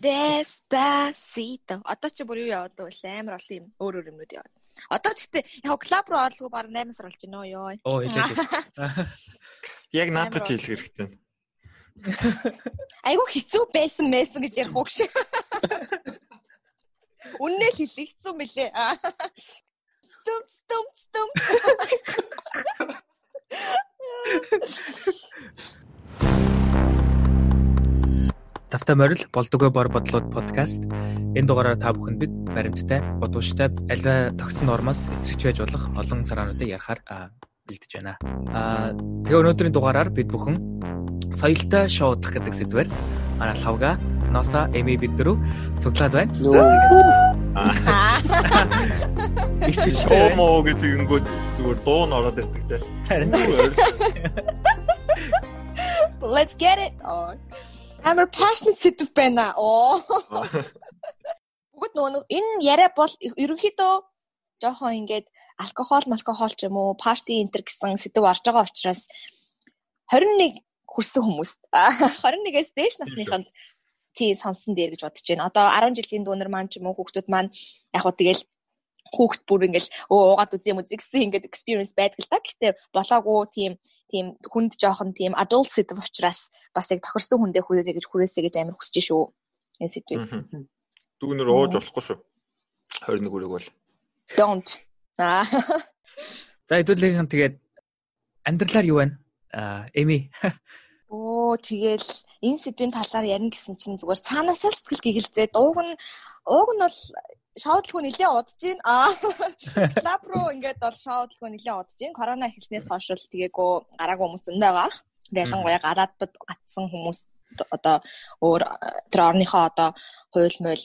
Despacito. Одоо ч бүр юу яваад вэ? Амар олон юм өөр өөр юмнууд яваад. Одоо ч гэдэг яг клуб руу орлого баг 8 сар болж байна ёо. Оо хэлээд. Яг наадах чи хэлэх хэрэгтэй. Айгу хэцүү байсан мэсэн гэж ярих уу гэж. Үннээ л хэлэх хэцүү мөлий. Стум стум стум. Тавтай морил болдгоо бор бодлоод подкаст. Энэ дугаараар та бүхэнд бид баримттай, бодууштай, альва тогтсон нормоос эсрэгч байж болох олон сараануудыг ярихаар бэлдэж байна. Аа тэгээ өнөөдрийн дугаараар бид бүхэн соёлтой шоудах гэдэг сэдвээр манай лавга Носа Эми бид дөрөв цуглаад байна. Их ч шоу моо гэдэг ингүүд зүгээр дуу нь ороод ирдэг те. Let's get it. Амар passionate сэдв байна. Оо. Бүгд нөгөө энэ яриа бол ерөнхийдөө жоохон ингээд алкогол, алкогол ч юм уу, парти энтер гэсэн сэдв орж байгаа учраас 21 хүрсэн хүмүүст 21-ээс дээш насныханд тий сонсон дээр гэж бодож байна. Одоо 10 жилийн дүүнер маань ч юм уу хүүхдүүд маань яг хөө тэгэл хүүхд бүр ингээл өө уугаад үзье юм үзэгсэн ингээд experience байдаг л та. Гэтэ болоогүй тийм тийм хүнд жоохон тийм adult сэдв учраас бас яг тохирсон хүндээ хүрээсэй гэж хүрээсэй гэж амар хүсэж шүү. Энэ сэдвийг. Дүүнер ууж болохгүй шүү. 21 үрэг бол. Don't. За хэдүүлгийнхэн тэгээд амьдралаар юу байна? Аа, Эми. Оо тэгэл энэ сэдвийн талаар ярина гэсэн чинь зүгээр цаанаасаа сэтгэл гэгэлзээ. Ууг нь ууг нь бол шоудлгүй нэлээд удаж гин. Аа. Клаб руу ингээд бол шоудлгүй нэлээд удаж гин. Корона эхэлснээс хойш л тэгээгүй гараагүй хүмүүс зөндөө байгаа. Ялангуяа гадаадд гатсан хүмүүс одоо өөр тэр орныхоо одоо хууль мөл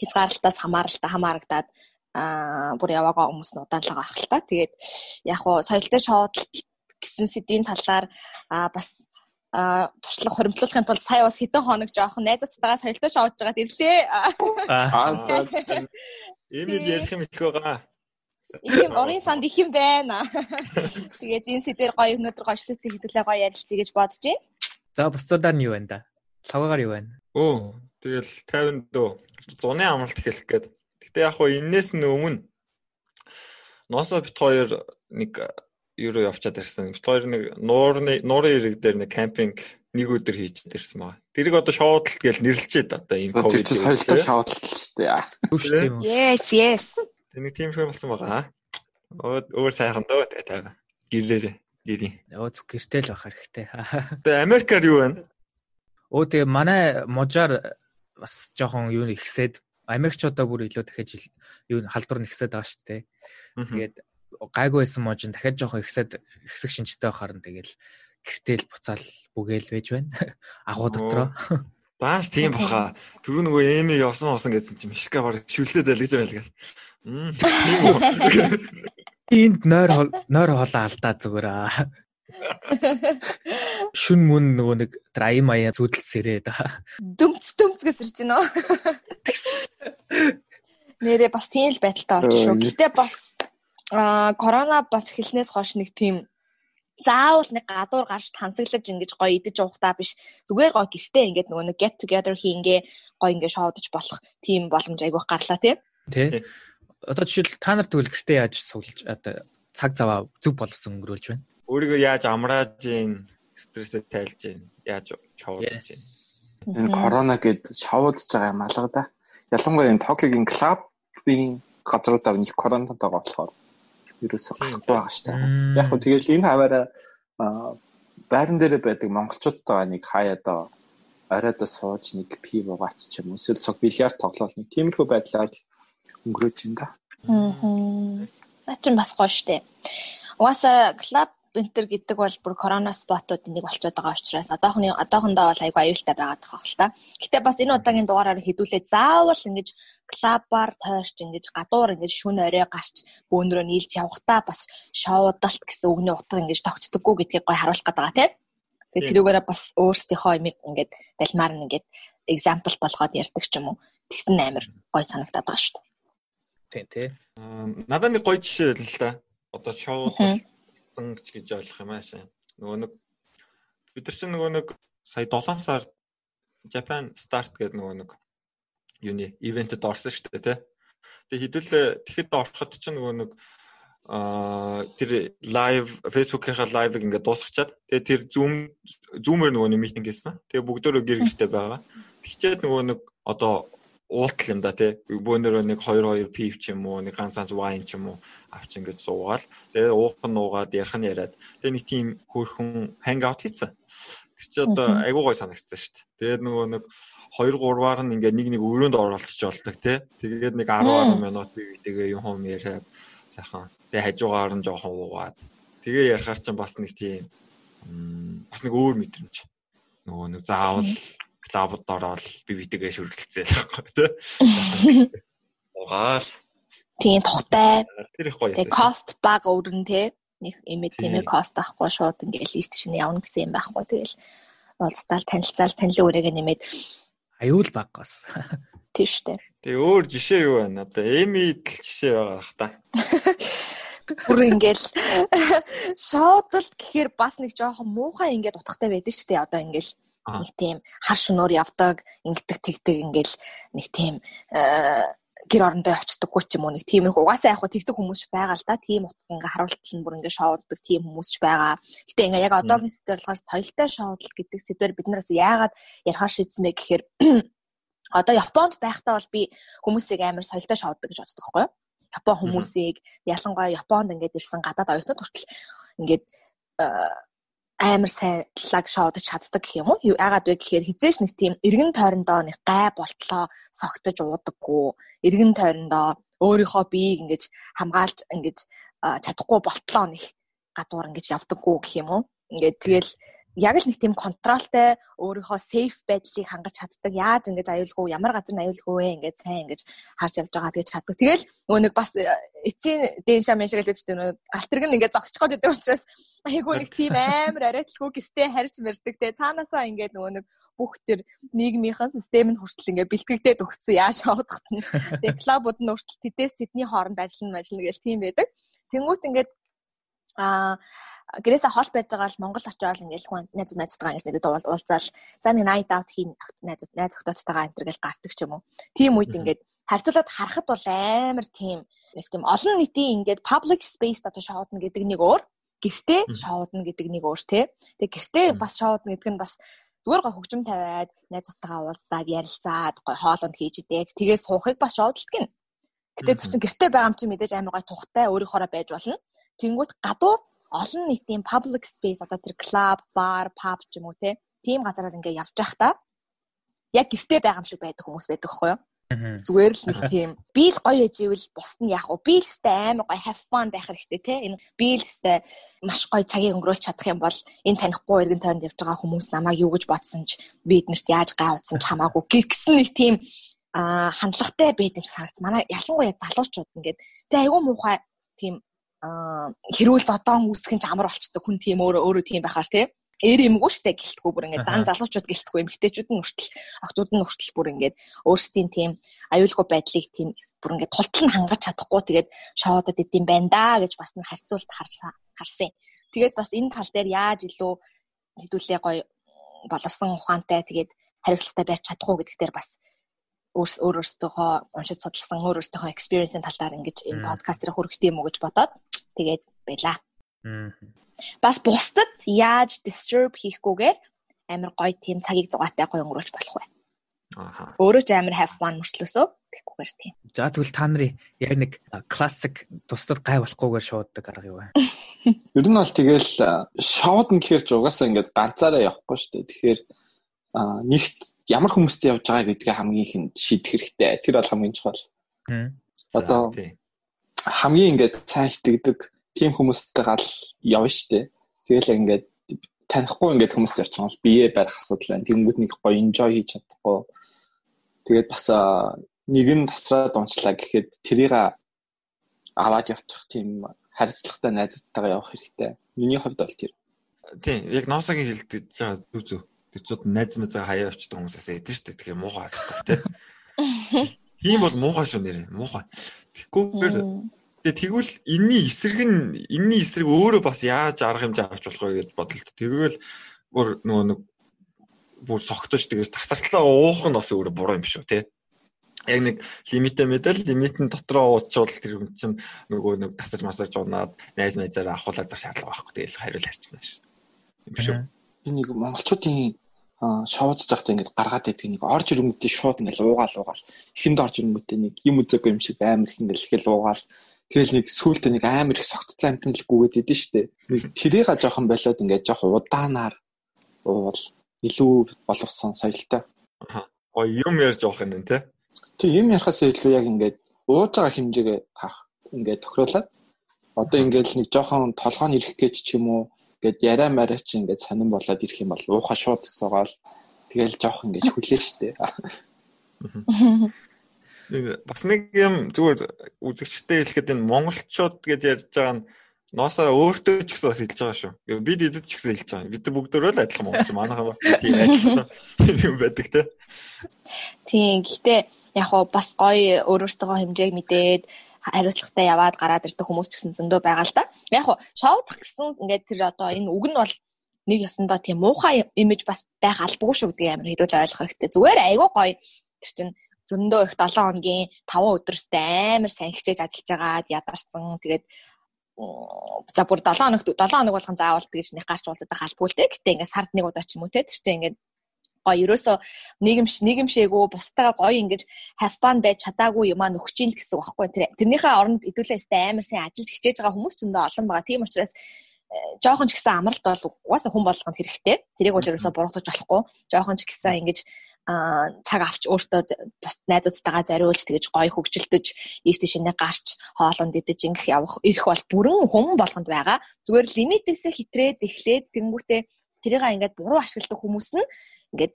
хязгаарлалтаас хамааралтай хамаарагдаад аа бүр яваагаа хүмүүс нь удаан л байгаа хэл та. Тэгээд яг хуу соёлтой шоудлт гэсэн сэдвийн талаар аа бас а туршлага хоримтлуулахын тулд сая бас хэдэн хоног жоохон найзуудтайгаа соёлтой шоуж байгаад ирлээ. Аа. Эмид ярих юм их байгаа. Ийм орын санд их юм байна. Тэгээд энэ сэдвэр гоё өнөөдөр гочлолтыг хэдүүлээ гоё ярилцъя гэж бодож байна. За бусдуудаар нь юу байна да? Лавгаар юу байна? Оо тэгэл 50 дөө зуны амралт хэлэх гээд. Гэтэ яг хоо энээс нь өмнө Носо бит хоёр нэг юу руу явчаад ирсэн. Хоёр нэг нуурны нуурын ирэг дээр нэг кампинг нэг өдөр хийчихэд ирсэн маа. Тэрийг одоо шоудлт гэж нэрлэлчээд одоо энэ ковид. Тэр чинь соёлтой шоудлт шүү дээ. Yes, yes. Тэнийг тийм шиг болсон байгаа. Өөр сайхан дөө тайваа. Гэрээрээ гэрийн. Оо зүг гэртэл байх хэрэгтэй. Тэгээ Америкаар юу байна? Оо тэгээ манай можаар бас жоохон юу ихсээд Америкчуудаа бүр илүү дахиж юу халдвар нэгсээд байгаа шүү дээ. Тэгээд гайгүй байсан можин дахиад жоохон ихсээд ихсэх шинжтэй байхаар нь тэгэл гэртэл буцаал бүгээл байж байна. Агуу дотроо. Бааш тийм баха. Түрүү нөгөө эми явсан авсан гэсэн чинь Мишка баг шүлсээ залгиж байлгаас. Мм. Энд нойр нойр хоолоо алдаа зүгээр аа. Шүн мөн нөгөө нэг драй маяа зүудэлсэрээ да. Дүмц дүмц гэсэрч байна. Нэрээ бас тийм л байдалтай болж шүү. Гэтэ бас а корона бас эхэлснээс хойш нэг тийм заавал нэг гадуур гарч тансаглаж ингэж гоё идэж уухтаа биш зүгээр гоё гэртээ ингээд нөгөө нэг get together хийнгээ гоё ингээд шоудаж болох тийм боломж айгүйх гарлаа тий. Тий. Одоо жишээл та нар тэгвэл гэртээ яаж суглаж одоо цаг заваа зүг болгосон өнгөрүүлж байна. Өөрийгөө яаж амрааж ийн стрессээ тайлж ийн яаж шоудаж ийн. Энэ корона гээд шоудаж байгаа юм алга да. Ялангуяа энэ Токиогийн клубын газруудаар нэг коронавитой байгаа болохоор ерөөсөө гарахгүй байгаа шүү дээ. Яг хөө тэгэл энэ хаваараа байран дээр байдаг монголчуудтайгаа нэг хаяа доо оройдоо сууж нэг пив уугач ч юм уу эсвэл цог бильярд тоглоал нэг тиймэрхүү байдлаар өнгөрөөж юм да. Аа. Начин бас гоё штэ. Угаасаа клуб бинтер гэдэг бол бүр корона спотууд нэг болчиход байгаа учраас одоохны одоохондоо бол айгүй аюултай байгаад байгаа хэл та. Гэтэ бас энэ удаагийн дугаараар хэдүүлээ заавал ингэж клабаар тойрч ингэж гадуур ингэж шүн орой гарч бөөнрөө нийлж явахтаа бас шоудалт гэсэн үгний утга ингэж тогтдоггүй гэдгийг гой харуулах гээд байгаа тийм. Тэгээ тэрүүгээрээ бас өөрсдийнхөө имийг ингэж далмаар нь ингэж example болгоод ярьдаг ч юм уу. Тэгсэн амир гой санагдаад байгаа шүү дээ. Тийм тий. Надад нэг гоё жишээ л л да. Одоо шоудалт болсон гэж ойлгох юм аашаа. Нөгөө нэг бид нар чинь нөгөө нэг сая 7 сард Japan Start гэдэг нөгөө нэг юуны ивентэд орсон шүү дээ тий. Тэгээ хэдүүлээ тэгэхэд ороход чинь нөгөө нэг а тэр лайв фэйсбүүкийнхаа лайвыг ингээд дуусгачаад тэгээ тэр зум зумэр нөгөө нэг митинг хийсэн. Тэгээ бүгдөө гэр гэртэй байгаа. Тэгчээд нөгөө нэг одоо уултал юм да тий. Бөөнөрөө нэг 2 2 пив ч юм уу, нэг ганц ганц вайн ч юм уу авч ингээд суугаал. Тэгээ уух нь уугаад ярих нь яриад. Тэгээ нэг тийм хөөрхөн хангаут хийсэн. Тэр чи одоо айгуу гой санагдсан шүү дээ. Тэгээд нөгөө нэг 2 3-аар нь ингээд нэг нэг өрөөнд оролцож болдог тий. Тэгээд нэг 10 10 минут бие битэйгээ юм юм яриад сайхан Тэгээ хажуугаар нь жоохон уугаад тэгээ ярахаар чинь бас нэг тийм бас нэг өөр мэдрэмж. Нөгөө нэг заавал клабд ороод би битэгээ шүргэлцээ л байхгүй тий. Угаал. Тийм тухтай. Тэр их гоё юм. Кост баг өрн тий. Нэг имид тийм ээ кост авахгүй шууд ингээл лифт чинь явна гэсэн юм байхгүй. Тэгэл уулзтаал танилцаал танилын үрээгээ нэмээд аюул баггаас. Тийм штэ. Тэгээ өөр жишээ юу байна? Одоо эми идэл жишээ байгаа бах та. Бүр ингээл шоудалт гэхээр бас нэг жоохон муухай ингээд утгатай байдаг шүү дээ. Одоо ингээл нэг тийм хар шөнөөр явдаг, ингэдэг тэгдэг ингээл нэг тийм э, гэр орондоо очдоггүй ч юм уу нэг тиймэрхүү угаасаа яг хөө тэгдэг хүмүүс байгаа л да. Тийм утга ингээ харуултал нь бүр ингээ шоуддаг тийм хүмүүс ч байгаа. Гэтэ ингээ яг одоогийн сэдвэр болохоор соёлтой шоудал гэдэг сэдвэр биднээс яагаад ярихаар шийдсэн бэ гэхээр одоо Японд байхдаа бол би хүмүүсийг амар соёлтой шоуддаг гэж боддог байхгүй юу? Япон хүмүүсийг ялангуяа Японд ингээд ирсэн гадаад оюутнууд хүртэл ингээд э, амар сайн лаг шоудаж чаддаг гэх юм уу? Яагаад вэ гэхээр хизээш нэг тийм эргэн тойрондоо нэг гай болтлоо согтож уудаггүй. Эргэн тойрондоо өөрийнхөө биеийг ингэж хамгаалж ингэж чадахгүй болтлоо нэг гадуур ингэж явдаггүй гэх юм уу? Ингээд тэгэл яг л нэг тийм контролтой өөрийнхөө сейф байдлыг хангаж чаддаг. Яаж ингэж аюулгүй, ямар газар нь аюулгүй вэ? Ингээд сайн ингэж харж явж байгаа гэж чаддаг. Тэгэл нөгөө нэг бас э, эцсийн дэн шам шиг л үстэй нөгөө галтрэг нь ингээд зогсчих гээд байдаг учраас айгүй нэг тийм амар арайталгүй гэртээ харж мэрдэг те. Цаанаасаа ингээд нөгөө нэг бүх тэр нийгмийнхэн систем нь хүртэл ингээд бэлтгэгдээд өгсөн яаж явах нь. Тэгээ клубуд нь хүртэл тэдээс тэдний хооронд ажиллана ажиллана гэж тийм байдаг. Тэнгүүт ингээд аа гэрээсээ хол байж байгаа л Монгол очиод ингээл хүн найз найзтайгаа ингээл нэг дуул уулзаал за нэг night out хийн найз найз төр гэл гардаг ч юм уу. Тийм үед ингээд харьцуулаад харахад бол амар тийм нэг тийм олон нийтийн ингээд public space одоо шоудна гэдэг нэг өөр гэртээ шоудна гэдэг нэг өөр тий. Тэгээ гэртээ бас шоудна гэдэг нь бас зүгээр гоо хөгжим тавиад найзтайгаа уулздаад ярилцаад гой хоолонд хийж идээд тэгээ суухыг бас шоудалдаг юм. Гэтэ чинь гэртээ байгаа юм чи мэдээж амар гой тухтай өөрийнхоороо байж болно. Тэнгүүт гадуур олон нийтийн public space одоо тэр club, bar, pub ч юм уу те тийм газараар ингээ явж явах та яг гэртээ байгаа юм шиг байдаг хүмүүс байдаг хгүй юу? Зүгээр л нэг тийм би л гоё ээж ивэл бусд нь яах вэ? Би л өстэй амар гоё have fun байх хэрэгтэй те. Энэ би л өстэй маш гоё цагийг өнгөрүүлж чадах юм бол энэ танихгүй эргэн тойронд явж байгаа хүмүүс намайг юу гэж бодсон ч биднэрт яаж гай утсан ч хамаагүй гэсэн нэг тийм а хандлагатай байд юм санагц. Манай ялангуяа залуучууд ингээд тэг айгүй муухай тийм хэрүүл зодоон үүсгэн ч амар болчдөг хүн тийм өөрөө өөрөө тийм байхаар тий. Эр юмгүй штэ гэлтгүү бүр ингээд дан залуучууд гэлтгүү эмгтээчүүд нь хүртэл охтууд нь хүртэл бүр ингээд өөрсдийн тийм аюулгүй байдлыг тийм бүр ингээд тултал нь хангаж чадахгүй. Тэгээд шоудад идэм байна да гэж бас нэг харьцуулт харсан. Тэгээд бас энэ тал дээр яаж илүү хэдүүлээ гоё боловсон ухаантай тэгээд хариуцлагатай байж чадахгүй гэдэг дээр бас өөр өөрөөсөө уншиж судалсан өөр өөртөө experience-ийн талаар ингэж энэ подкаст дээр хүргэх юм уу гэж бодоод тэгээд байла. Бас бусдад яаж disturb хийхгүйгээр амар гоё тийм цагийг зугаатай гоё өнгөрүүлж болох вэ? Аха. Өөрөө ч амар have fun мөрчлөөсөө тэгхгүйгээр тийм. За тэгвэл та нарын яг нэг classic тусдад гай болохгүйгээр шууддаг арга юу вэ? Ер нь бол тэгэл шоудна гэхээр ч угаасаа ингээд ганцаараа явахгүй шүү дээ. Тэгэхээр нэгт ямар хүмүүстэй явж байгаа гэдгээ хамгийн ихэнд шийдэх хэрэгтэй. Тэр бол хамгийн чухал. Одоо хамгийн ингээд сайн итгэдэг тийм хүмүүстэй гал явна штэ. Тэгэл ингээд танихгүй ингээд хүмүүст явчих бол бие барих асуудал байна. Тэнгүүд нэг гоё enjoy хийж чадахгүй. Тэгээд бас нэг нь тасраад унчлаа гэхэд тэрийг аваад явчих тийм харилцагтай найзуудтайгаа явах хэрэгтэй. Миний хувьд бол тэр. Тийм, яг ноосогийн хэлдэг жаа зүг зүг. Тэцүүд найз мэзээ хаяа авчдаг хүмүүсээс эдэн штэ тэгэхээр муухай болохгүй тий. Тийм бол муухай шүү нэрээ. Муухай. Тэгхгүйгээр тэгвэл энэний эсрэг нь энэний эсрэг өөрөө бас яаж арга хэмжээ авч болох вэ гэж бодолт. Тэгвэл бүр нөгөө нэг бүр согтож тэгээс тасартлаа уух нь бас өөрөө буруу юм биш үү те. яг нэг лимитэ мэдэл лимитэн дотроо уучвал тэр хүн чинь нөгөө нэг тасаж масаж унаад найз найзаараа ахуулаад байх шаардлага байхгүй тэгэл хариул харчихна ш. Юм шүү. Би нэг монголчуудын шоудж захтай ингээд гаргаад байдаг нэг орж ирэнгүүтээ шууд ингээд уугаал уугаал. Ихэнд орж ирэнгүүтээ нэг юм үзээгүй юм шиг амар их ингээд ихэл уугаал. Тэгэл нэг сүултээ нэг амар их согтцсан амтан л гүгээд идэв штэ. Тэрийг а жоохон болоод ингээд жоох удаанаар уувал илүү боловсон соёлтой. Гоё юм ярьж явах юм те. Тэг юм ярахаас илүү яг ингээд ууж байгаа хэмжээгээ харах ингээд тохируулаад. Одоо ингээд нэг жоохон толгойн ирэх гэж ч юм уу ингээд яриа мараа чи ингээд сонирн болоод ирэх юм бол ууха шууд зогсоогоол тэгэл жоох ингээд хүлээ штэ. Нэг бас нэг юм зүгээр үзэгчтэй хэлэхэд энэ монголчууд гэж ярьж байгаа нь ноосоо өөртөө ч гэсэн бас хэлж байгаа шүү. Бид эдэд ч гэсэн хэлж байгаа. Бид бүгдөө л адилхан монголч. Манайхаа бас тийм адилхан юм байдаг те. Тийм. Гэхдээ яг хоо бас гоё өөрөөсөө хэмжээг мэдээд хариуцлагатай яваад гараад ирдэг хүмүүс ч гэсэн зөндөө байгаа л да. Яг хоо шоудах гэсэн ингээд тэр одоо энэ үг нь бол нэг ёсондоо тийм муухай имиж бас байх албагүй шүү гэдэг амар хэдүүл ойлгох хэрэгтэй. Зүгээр айгүй гоё тэр чинь зөндөө их 7 хоногийн 5 өдрөстэй амар сайн хичээж ажиллаж байгаад ядарсан. Тэгээд за бүр 7 хоног 7 хоног болгон заавал тэгж нэг гарч уулзах албагүй л дээ. Гэтэ ингээд сард нэг удаа ч юм уу те тэр чинь ингээд гоё. Ерөөсөө нийгэмш нийгэмшээгөө бусдаа гоё ингэж have fun байж чадаагүй юм аа нөхч ийн л гэсэн үг байхгүй тэр тэрнийхээ оронд хэдүүлээ өстэй амар сайн ажиллаж хичээж байгаа хүмүүс ч өндөө олон байгаа. Тийм учраас э, жоохон ч гэсэн амралт бол угаасаа хүн болгонд хэрэгтэй. Тэрийг бол ерөөсөө буруутгаж болохгүй. Жоохон ч гэсэн ингэж а цаг авч өөртөө бас найзуудтайгаа зориулж тэгэж гоё хөгжилтөж ийш тийшээ гарч хоолунд идэж ингэх явах ирэх бол бүрэн хүн болгонд байгаа. Зүгээр лимитээсээ хитрээд эхлээд тэнгүүтээ тэрийг ингээд буруу ашигладаг хүмүүс нь ингээд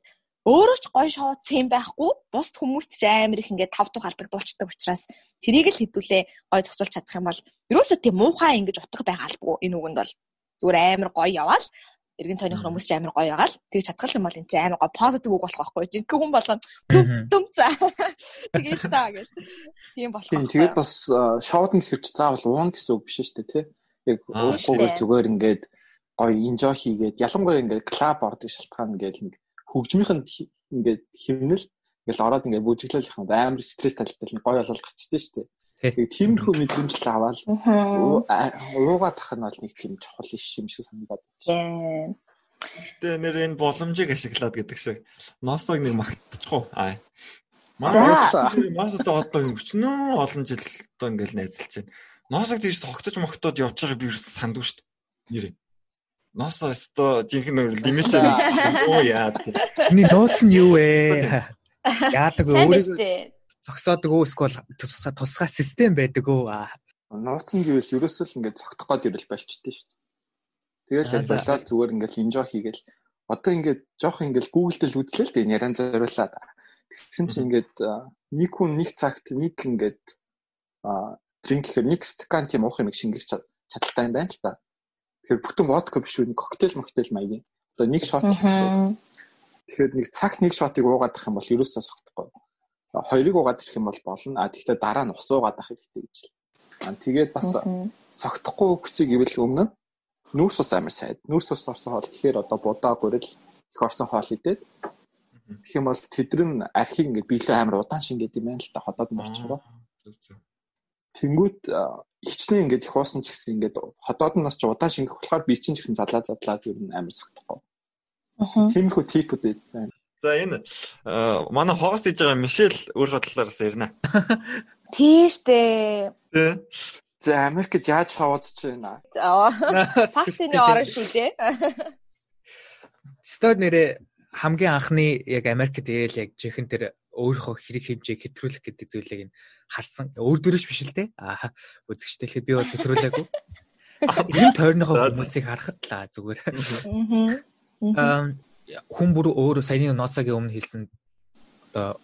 өөрөө ч гоё шоудсан юм байхгүй. Бусд хүмүүст ч амар их ингээд тав тух алдагдуулцдаг учраас тэрийг л хэдүүлээ гоё зохицуулж чадах юм бол ерөөсөө тийм муухай ингэж утга байгаа албагүй энэ үгэнд бол. Зүгээр амар гоё яваал. Эргэн тойрны хүмүүс ч амар гоё байгаа л тэгж чадхал юм бол энэ ч амар гоё позитив үг болох байхгүй. Жинхэнэ хүн болгоо дүмц дүмц. Тэгээс таа гэж тийм болох тийм тэгээд бас шоудн гэхэр чи заавал уун гэсэн үг биш шүү дээ тий. Яг уухгүй зүгээр ингээд гоё инжой хийгээд ялангуяа ингээд клаб ордог шалтгаан ингээд хөгжмийнх нь ингээд химнэл ингээл ороод ингээд бүжиглэл их амар стресс талтай нь гоё болол гарчдээ шүү дээ. Тэгээд тиймэрхүү мэдрэмжл аваад уугаа тах нь бол нэг тийм чухал иш юм шиг санагдаад байна. Гэтэ нэр энэ боломжийг ашиглаад гэдэг шиг ноосог нэг магтчихгүй. Аа. Ноосоо одоо өчнөө олон жил одоо ингээл найзалж байна. Ноосог тийш тогтож могтоод явж байгааг би сандгүй шүү дээ. Нэрээ. Носоо өсто жинхэнэ лимитээр оо яа. Миний нууц нь юу вэ? Яадаг өөрөө зогсоодог уу эсвэл тусгай систем байдаг уу? Нууц нь гэвэл ерөөсөө л ингээд цогтох гээд ирэл болчихдээ шүү дээ. Тэгэл болоод зүгээр ингээд инжоо хийгээл одоо ингээд жоох ингээд Google дээр үзлээ л дээ яриан зориулаад. Тэгсэн чинь ингээд нэг хүн нэг цагт нэг ингээд дринк гэхээр нэг стакан тийм уух юм шингэж чадaltaй юм байна л та. Тэгэхээр бүтэн водка биш үү? Коктейл моктейл маягийн. Одоо нэг шот гэсэн. Тэгэхээр нэг цагт нэг шотыг уугаад ах юм бол ерөөсөө согтохгүй. За хоёрыг уугаад ирэх юм бол болно. А тэгвэл дараа нь ус уугаад ах хэрэгтэй гэж л. А тэгээд бас согтохгүй үгсийг ивэл өмнө нүүрс ус амар сайд. Нүүрс ус орсон хоол тэгэхээр одоо будаа гурил их орсон хоол идээд Тэгэх юм бол тэдэр нь архийг ингээд биелээ амар удаан шингээд юм байна л та ходоод нь орчихгоо. Тэнгүүт ихчнээ ингээд их уусан ч гэсэн ингээд ходоодноос ч удаан шингэх болохоор би чинь ч гэсэн задлаа задлаад ер нь амар согтохгүй. Аа. Тиймэрхүү типүүд байна. За энэ манай хост хийж байгаа Мишель өөр бодлоороос ярина. Тийш дээ. Тэ. За Америкт яаж хаваадч байна? Аа. Фактины орон шүү дээ. Стод нэрээ хамгийн анхны яг Америкт ийл яг жихэн тэр өөрийнхөө хэрэг хэмжээг хэтрүүлэх гэдэг зүйлийг нь харсан. Өөр дөрөж биш л дээ. Аа үзэгчтэй хэлэхэд би бол хэтрүүлээгүй. Энэ тойрныхоо хүмүүсийг харахад л зүгээр. Аа хүн бүр өөр саяны ноосагийн өмнө хэлсэн одоо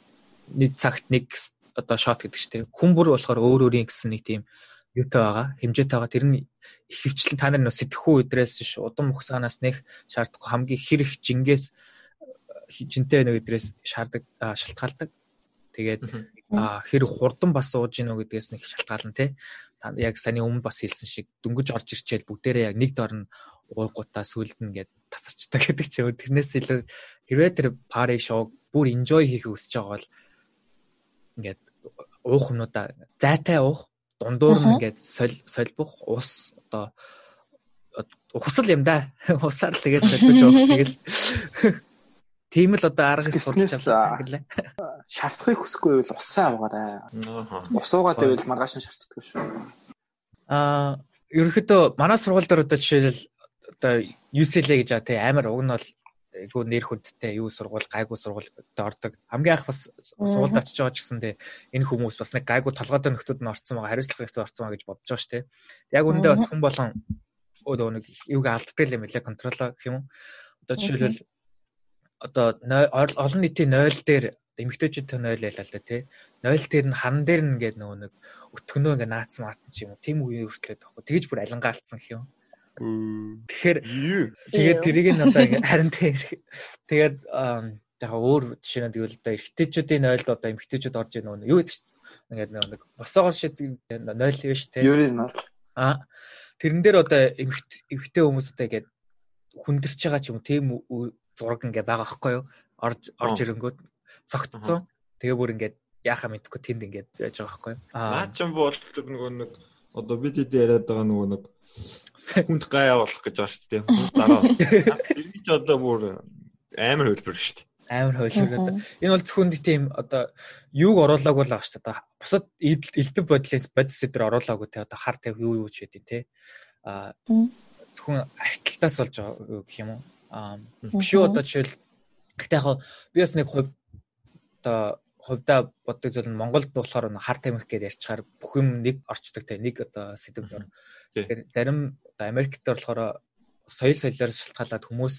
нэг цагт нэг одоо шот гэдэг чинь хүн бүр болохоор өөр өөрийн гэсэн нэг тийм юутай байгаа хэмжээтэй байгаа тэр нь их хвчлэн та нар нөө сэтгэхүй өдрөөс ш удам мөхсанаас нэх шаардахгүй хамгийн хэрэг жингээс жинтэй нэг өдрөөс шаарддаг шалтгаалдаг. Тэгээд хэрэг хурдан бас сууж гинөө гэдгээс нэг шалтгаална тий. Та яг саний өмнө бас хэлсэн шиг дөнгөж орж ирчээл бүгдээрээ яг нэг дор нь уугуудаа сүлдэн гэд тасарчдаг гэдэг чи тэрнээс илүү хэрвээ тэр пари шоуг бүр enjoy хийх хүсэж байгаа бол ингээд уух юмнуудаа зайтай уух дундуур нь ингээд соль солбох ус одоо ухсал юм да. Усаар л тэгээд солиож уух тэгэл Тийм л одоо арга сурч байгаа. Шаардахыг хүсэхгүй байвал усаа аваарай. Ус уугаад байвал маргааш нь шаарддаг шүү. Аа, ерөнхийдөө манай сургууль дээр одоо жишээлбэл одоо UCLA гэж аа тий амар уг нь бол айгу нэр хүндтэй юу сургууль гайгүй сургуульд ордог. Хамгийн анх бас сургуульд очиж байгаа ч гэсэн тий энэ хүмүүс бас нэг гайгүй толгойтой нөхдөд нь орцсон байгаа, хариуцлага нөхдөд орцсон байгаа гэж бодож байгаа шүү тий. Яг үүндээ бас хүн болон өөдөө нэг юуг алддаг юм лээ контролоо гэх юм уу. Одоо жишээлбэл одоо олон нийтийн 0 дээр эмгтээчүүдтэй 0 ялаа л да тий. 0 дээр нь хан дээр нь ингээд нөгөө нэг өтгөнөө ингээд наац маатан ч юм уу. Тим үеийн хүртлээд байхгүй. Тэгэж бүр алингаа алдсан гэх юм. Тэгэхээр тэгээд тэрийг нь одоо харин тэгээд яг өөр жишээ нь тэгвэл одоо эрэгтэйчүүдийн 0-д одоо эмгтээчүүд орж ирнэ нөгөө юу гэдэг ингээд нэг босоогоор шид 0 биш тий. Юу юм бол а тэрэн дээр одоо эмгтээ хүмүүс одоо ингээд хүндэрч байгаа ч юм уу тийм зураг ингээ байгаа байхгүй юу? Орж орж ирэнгүүт цогтцсон. Тэгээ бүр ингээд яахаа мэдхгүй тэнд ингээд яаж байгаа байхгүй юу? Наа ч юм бол нөгөө нэг одоо бид хэд яриад байгаа нөгөө нэг хүнд гай явуулах гэж байгаа шүү дээ. Хүнд дараа. Тэрний ч одоо бүр амар хөлбөр шүү дээ. Амар хөлбөр. Энэ бол зөвхөн тийм одоо юуг оруулаагүй л байгаа шүү дээ. Бусад элдв бодлоос бодис өдр оруулаагүй те одоо хар тавь юу юу ч гэдэг те. А зөвхөн архитектаас болж байгаа гэх юм уу? Аа биш одоо жишээл гэхдээ яг би бас нэг хувь одоо хувьдаа боддог зүйл нь Монголд болохоор хар тамхи гэдээ ярьчихаар бүх юм нэг орчдөг те нэг одоо сэдв дор. Тэгэхээр зарим одоо Америкт болохоор соёл соёлоор шалтгаалаад хүмүүс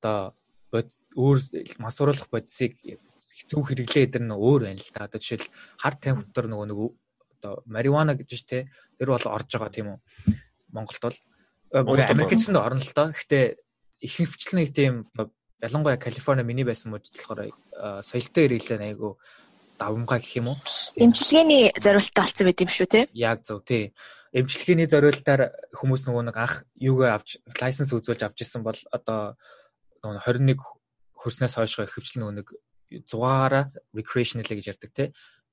одоо өөр масууруулах бодисыг хэцүү хэрэглээ эдэр нь өөр байна л да. Одоо жишээл хар тамхи дотор нөгөө нэг одоо марихуана гэж те тэр бол орж байгаа тийм үү. Монголд бол Америкт ч орно л доо. Гэхдээ их хөвчлэн нэг тийм ялангуяа Калифорни миний байсан мужид болохоор соёлтой хэрэглээ айгу давмгай гэх юм уу? Эмчилгээний зориултаа болсон байт юм шүү те. Яг зөв тий. Эмчилгээний зориултаар хүмүүс нөгөө нэг анх юугаа авч лайсенс үзүүлж авч исэн бол одоо нөгөө 21 хөрснөөс хойшоо хөвчлэн нөгөө нэг 6-аараа recreational гэж ярьдаг те.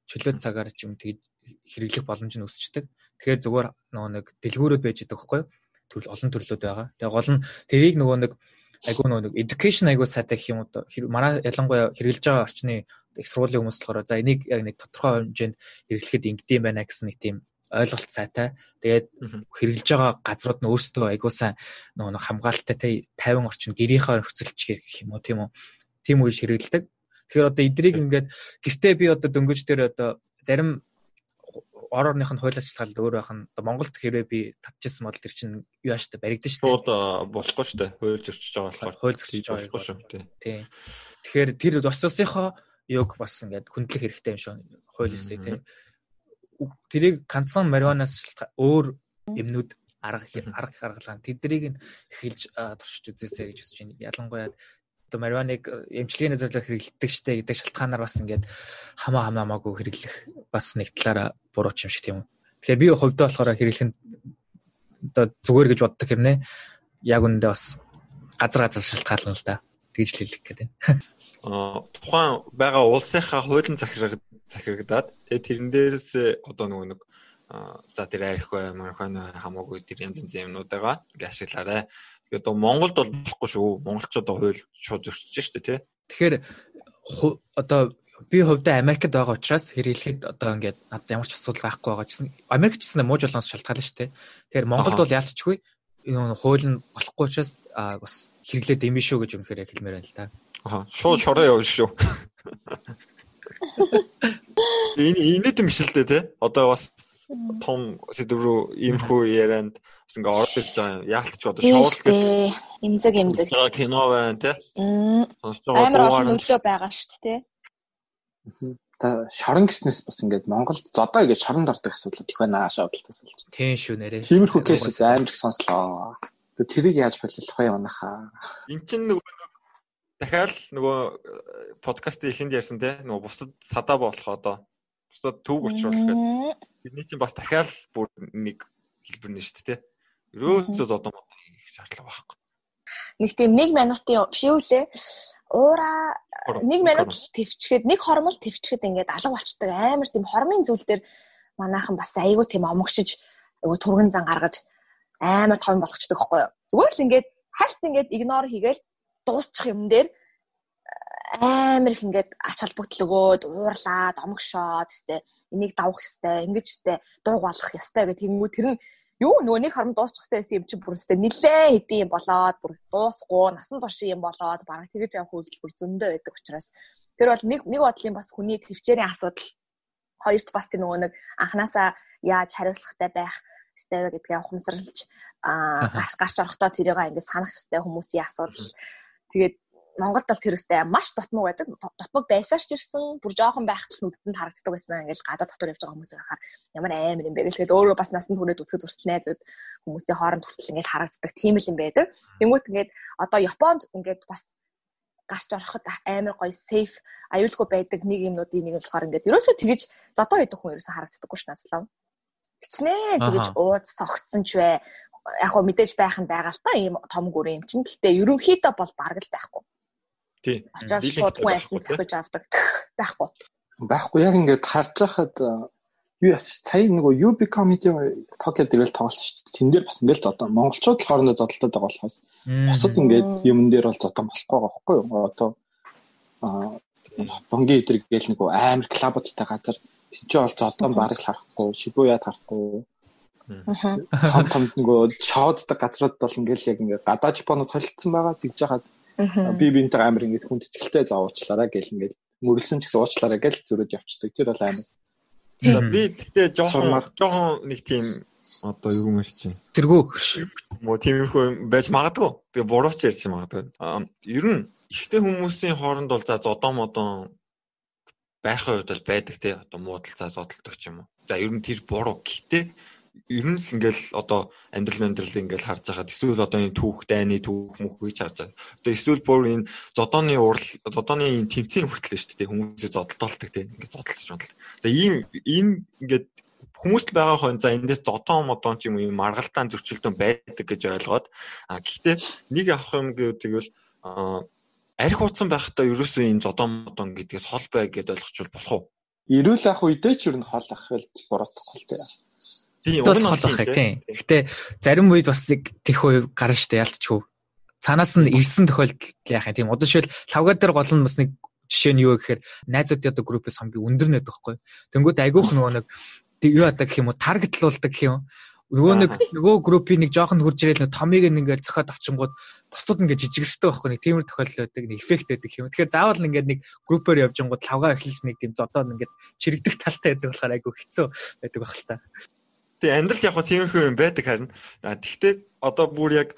Чөлөө цагаар ч юм тэгж хэрэглэх боломж нь өсчдөг. Тэгэхээр зүгээр нөгөө нэг дэлгүүрүүд байж байгаа байхгүй юу? Төрөл олон төрлүүд байгаа. Тэгээ гол нь тэрийг нөгөө нэг айгуу нөгөө нэг education айгуу сайтай гэх юм уу манай ялангуяа хэрэгжилж байгаа орчны их сургуулийн хүмүүс болохоор за энийг яг нэг тодорхой хэмжээнд хэрэглэхэд ингэдэм байна гэсэн нэг тийм ойлголт сайтай. Тэгээд хэрэгжилж байгаа газрууд нь өөрсдөө айгуу сайн нөгөө нэг хамгаалалттай 50 орчим гэрийнхаа нөхцөлч гэх юм уу тийм үү. Тийм үеж хэрэгэлдэг. Тэгэхээр одоо эдрийг ингээд гэртээ би одоо дөнгөж дээр одоо зарим ор орных нь хуулиас шалтгаалаад өөр байх нь Монголд хэрвээ би татчихсан бол тэр чинь юу ааштай баригдана шүү дээ. Шууд болохгүй шүү дээ. Хууль зөрчиж байгаа болохоор. Хууль зөрчиж байгаа болохгүй шүү. Тийм. Тэгэхээр тэр ус усынхоо юг бас ингээд хүндлэх хэрэгтэй юм шүү. Хууль ёсыг тийм. Тэрийг ганцхан марихуанаас өөр юмнууд арга арга гаргалаа. Тэднийг нь эхэлж туршиж үзээсэй гэж хүсэж байна. Ялангуяа одоо марихуаныг эмчилгээний зорилгоор хэрэглэдэг штэ гэдэг шалтгаанаар бас ингээд хамаа хамаамаагүй хэрэглэх бас нэг талаараа буруу юм шиг тийм үү. Тэгэхээр би хувьдаа болохоор хэрэглэх нь одоо зүгээр гэж боддог хэрнээ яг үндэ бас газар газар шалтгаална л да. Тэгж л хэлэх гээд байна. Аа тухайн байгаа улсынхаа хуулийн захираг захирагдаад тэгээ тэрэн дээрээс одоо нөгөө нэг за тэр арх бай, мархан хамаагүй тэр янз янз юмнууд байгаа. Ингээ ашиглаарай. Тэгээд одоо Монголд бол болохгүй шүү. Монголчууд хууль шууд зөрчиж штэ тий. Тэгэхээр одоо би хувьдаа Америкт байгаа учраас хэрэглэхэд одоо ингээд надад ямар ч асуудал байхгүй байгаа гэсэн. Америк ч гэсэн мууж болгоноос шалтгаална дээ. Тэгэхээр Монголд бол яалтчгүй энэ хууль нь болохгүй учраас бас хэрэглээд дэмий шүү гэж өмнөхөр яг хэлмээр байна л да. Аа шууд шороо явна шүү. Энэ инээд юм шил дээ тий. Одоо бас том сэдв рүү иймэрхүү ярианд бас ингээ орж ирж байгаа юм. Яалтч одоо шоурал гэж имзэг имзэг. Кино байна тий. Сонсож байгаа амар олон нөлөө байгаа шүү дээ тий. Та шорон гиснээс бас ингээд Монголд зодоо гэж шоронд ордог асуудал их байна аашаа бодлоос л. Тийм шүү нэрээ. Тиймэрхүү кейс амар их сонслоо. Тэрийг яаж боловлох вэ манайхаа? Эн чинь нөгөө дахиад нөгөө подкастын эхэнд ярьсан те нөгөө бусдад садаа болох одоо бусдад төвг учруулах гэдэг. Бидний чинь бас дахиад бүр нэг хэлбэр нэ шүү дээ. Ерөөсөө одоо мод хийх шаардлага байхгүй. Нэг тийм 1 минутын биш үү лээ. уура нэг минут твчгээд нэг хормол твчгээд ингээд алга болчдөг амар тийм хормын зүйл дээр манайхан бас айгүй тийм омогшиж айгүй турган зан гаргаж амар том болгочдөг байхгүй юу. Зүгээр л ингээд хальт ингээд игнор хийгээл дуусчих юм дээр амар их ингээд ач холбогдол өгөөд уурлаад омогшоод өстэй энийг давах ёстой ингэж өстэй дууг болох ёстой гэх юм уу? Тэр нь юу нөгөө нэг хором дуусчих хэвээр байсан юм чи бүр өстэй нилээ хэдийн юм болоод бүр дуусгүй насан турш юм болоод бараг тэгэж явах үйлдэл зөндөө байдаг учраас. Тэр бол нэг нэг бодлын бас хүний төвчээрийн асуудал. Хоёрт бас тэр нөгөө нэг анханасаа яаж хариуцлагатай байх ёстой вэ гэдгээ ухамсарлаж аа гарч орохдоо тэрийг ингээд санах ёстой хүмүүсийн асуудал. Тэгээд Монголд бол тэр өстэй маш дотмог байдаг. Дотмог байсаар ч ирсэн, бүр жоохон байхад л нүдэнд харагддаг байсан. Ингээл гадаад дотор явж байгаа хүмүүсийг харахаар ямар амар юм бэ гэхэл өөрөө бас насанд хүрээд үсгэд хүртэл найзууд хүмүүсийн хооронд хүртэл ингээл харагддаг тийм л юм байдаг. Тэнгүүт ингээд одоо Японд ингээд бас гарч ороход амар гоё сейф аюулгүй байдаг нэг юмнуудын нэг болохоор ингээд ерөөсөө тэгэж зодоо идэх хүн ерөөсөө харагддаггүй ш надад. Хичнээн тэгэж ууц согтсон ч вэ яг хөө мэдээж байх нь байгаа л та ийм том гүрэн юм чинь. Гэтэ ерөнхийдөө бол бараг л байхгүй. Тий. Очоод шууд альсны цахиж авдаг байхгүй. Байхгүй яг ингээд харж байхад юу яс сая нөгөө UB comedy Tokyo дээр тоглосон шүү дээ. Тэн дээр бас ингээд одоо монголчууд хоорондоо зодтолтой байгаа болохоос бусад ингээд юм дээр бол зодон болохгүй байгаа байхгүй юу? Одоо аа бонги дээр гээл нөгөө амар клабуудтай газар тийч бол зодон бараг харахгүй, Шибуяд харахгүй. Том том нөгөө шоуддаг газрууд бол ингээд яг ингээд гадаа Японод холилдсон байгаа. Тэгж яхад би бинтээ амар ингэж хүндэтгэлтэй заавуучлаараа гэл ингэж мөрлсөн ч гэсэн уучлаараа гэл зөрөөд явцдаг. Тэр бол амар. Би тэгтээ жоохон жоохон нэг тийм одоо юу юм чи. Зэргүү. Мо тиймэрхүү байж магадгүй. Тэгээ бурууч ярьж магадгүй. Ер нь ихтэй хүмүүсийн хооронд бол за зодоо модон байхын хувьд бол байдаг те одоо муудалцаа зодтолдог ч юм уу. За ер нь тэр буруу. Гэхдээ ер нь л ингээл одоо амьдрал амьдрал ингээл харж байхад эсвэл одоо энэ түүх дайны түүх мөх гэж харж байгаа. Одоо эсвэл бүр энэ зодооны урал зодооны энэ тэмцээн хүртэл шүү дээ хүмүүсээ зодтолдог тийм ингээд зодтолж байна. Тэгээ ийм ийм ингээд хүмүүст байгаа хон за эндээс зодоо модон ч юм уу маргалтаан зөрчилдөөн байдаг гэж ойлгоод а гэхдээ нэг авах юм гэвэл арх утсан байхдаа ерөөсөө энэ зодоо модон гэдгээс хол бай гэдээ ойлгочвол болох уу? Ирүүл ах үедээ ч ер нь хол ах хэл буруудахгүй л тийм Тийм уг нь болох тийм. Гэхдээ зарим үед бас нэг тэх үе гарна штэ ялцчихв. Цаанаас нь ирсэн тохиолдол яах юм тийм. Одоо шил лавга дээр гол нь бас нэг жишээ нь юу гэхээр найзуудын одоо группээс хамгийн өндөр нэт байхгүй. Тэнгүүд айгүйх нөгөө нэг юу ядаа гэх юм уу таргетлуулдаг гэх юм. Нөгөө нэг нөгөө группийн нэг жоохон хурж ирэл нэг томыг ингээд зөхиод авчингууд бусдууд ингээд жижигэрчдэг байхгүй нэг тиймэр тохиолдол байдаг нэг эффект байдаг юм. Тэгэхээр заавал ингээд нэг группээр явжингууд лавга эхлэж нэг тийм зодоо ингээд чирэгдэх талтай байдаг болохоор айгүй хэцүү байдаг байх л та. Тэгээ амьдрал яг тиймэрхүү юм байдаг харин. Тэгвэл одоо бүр яг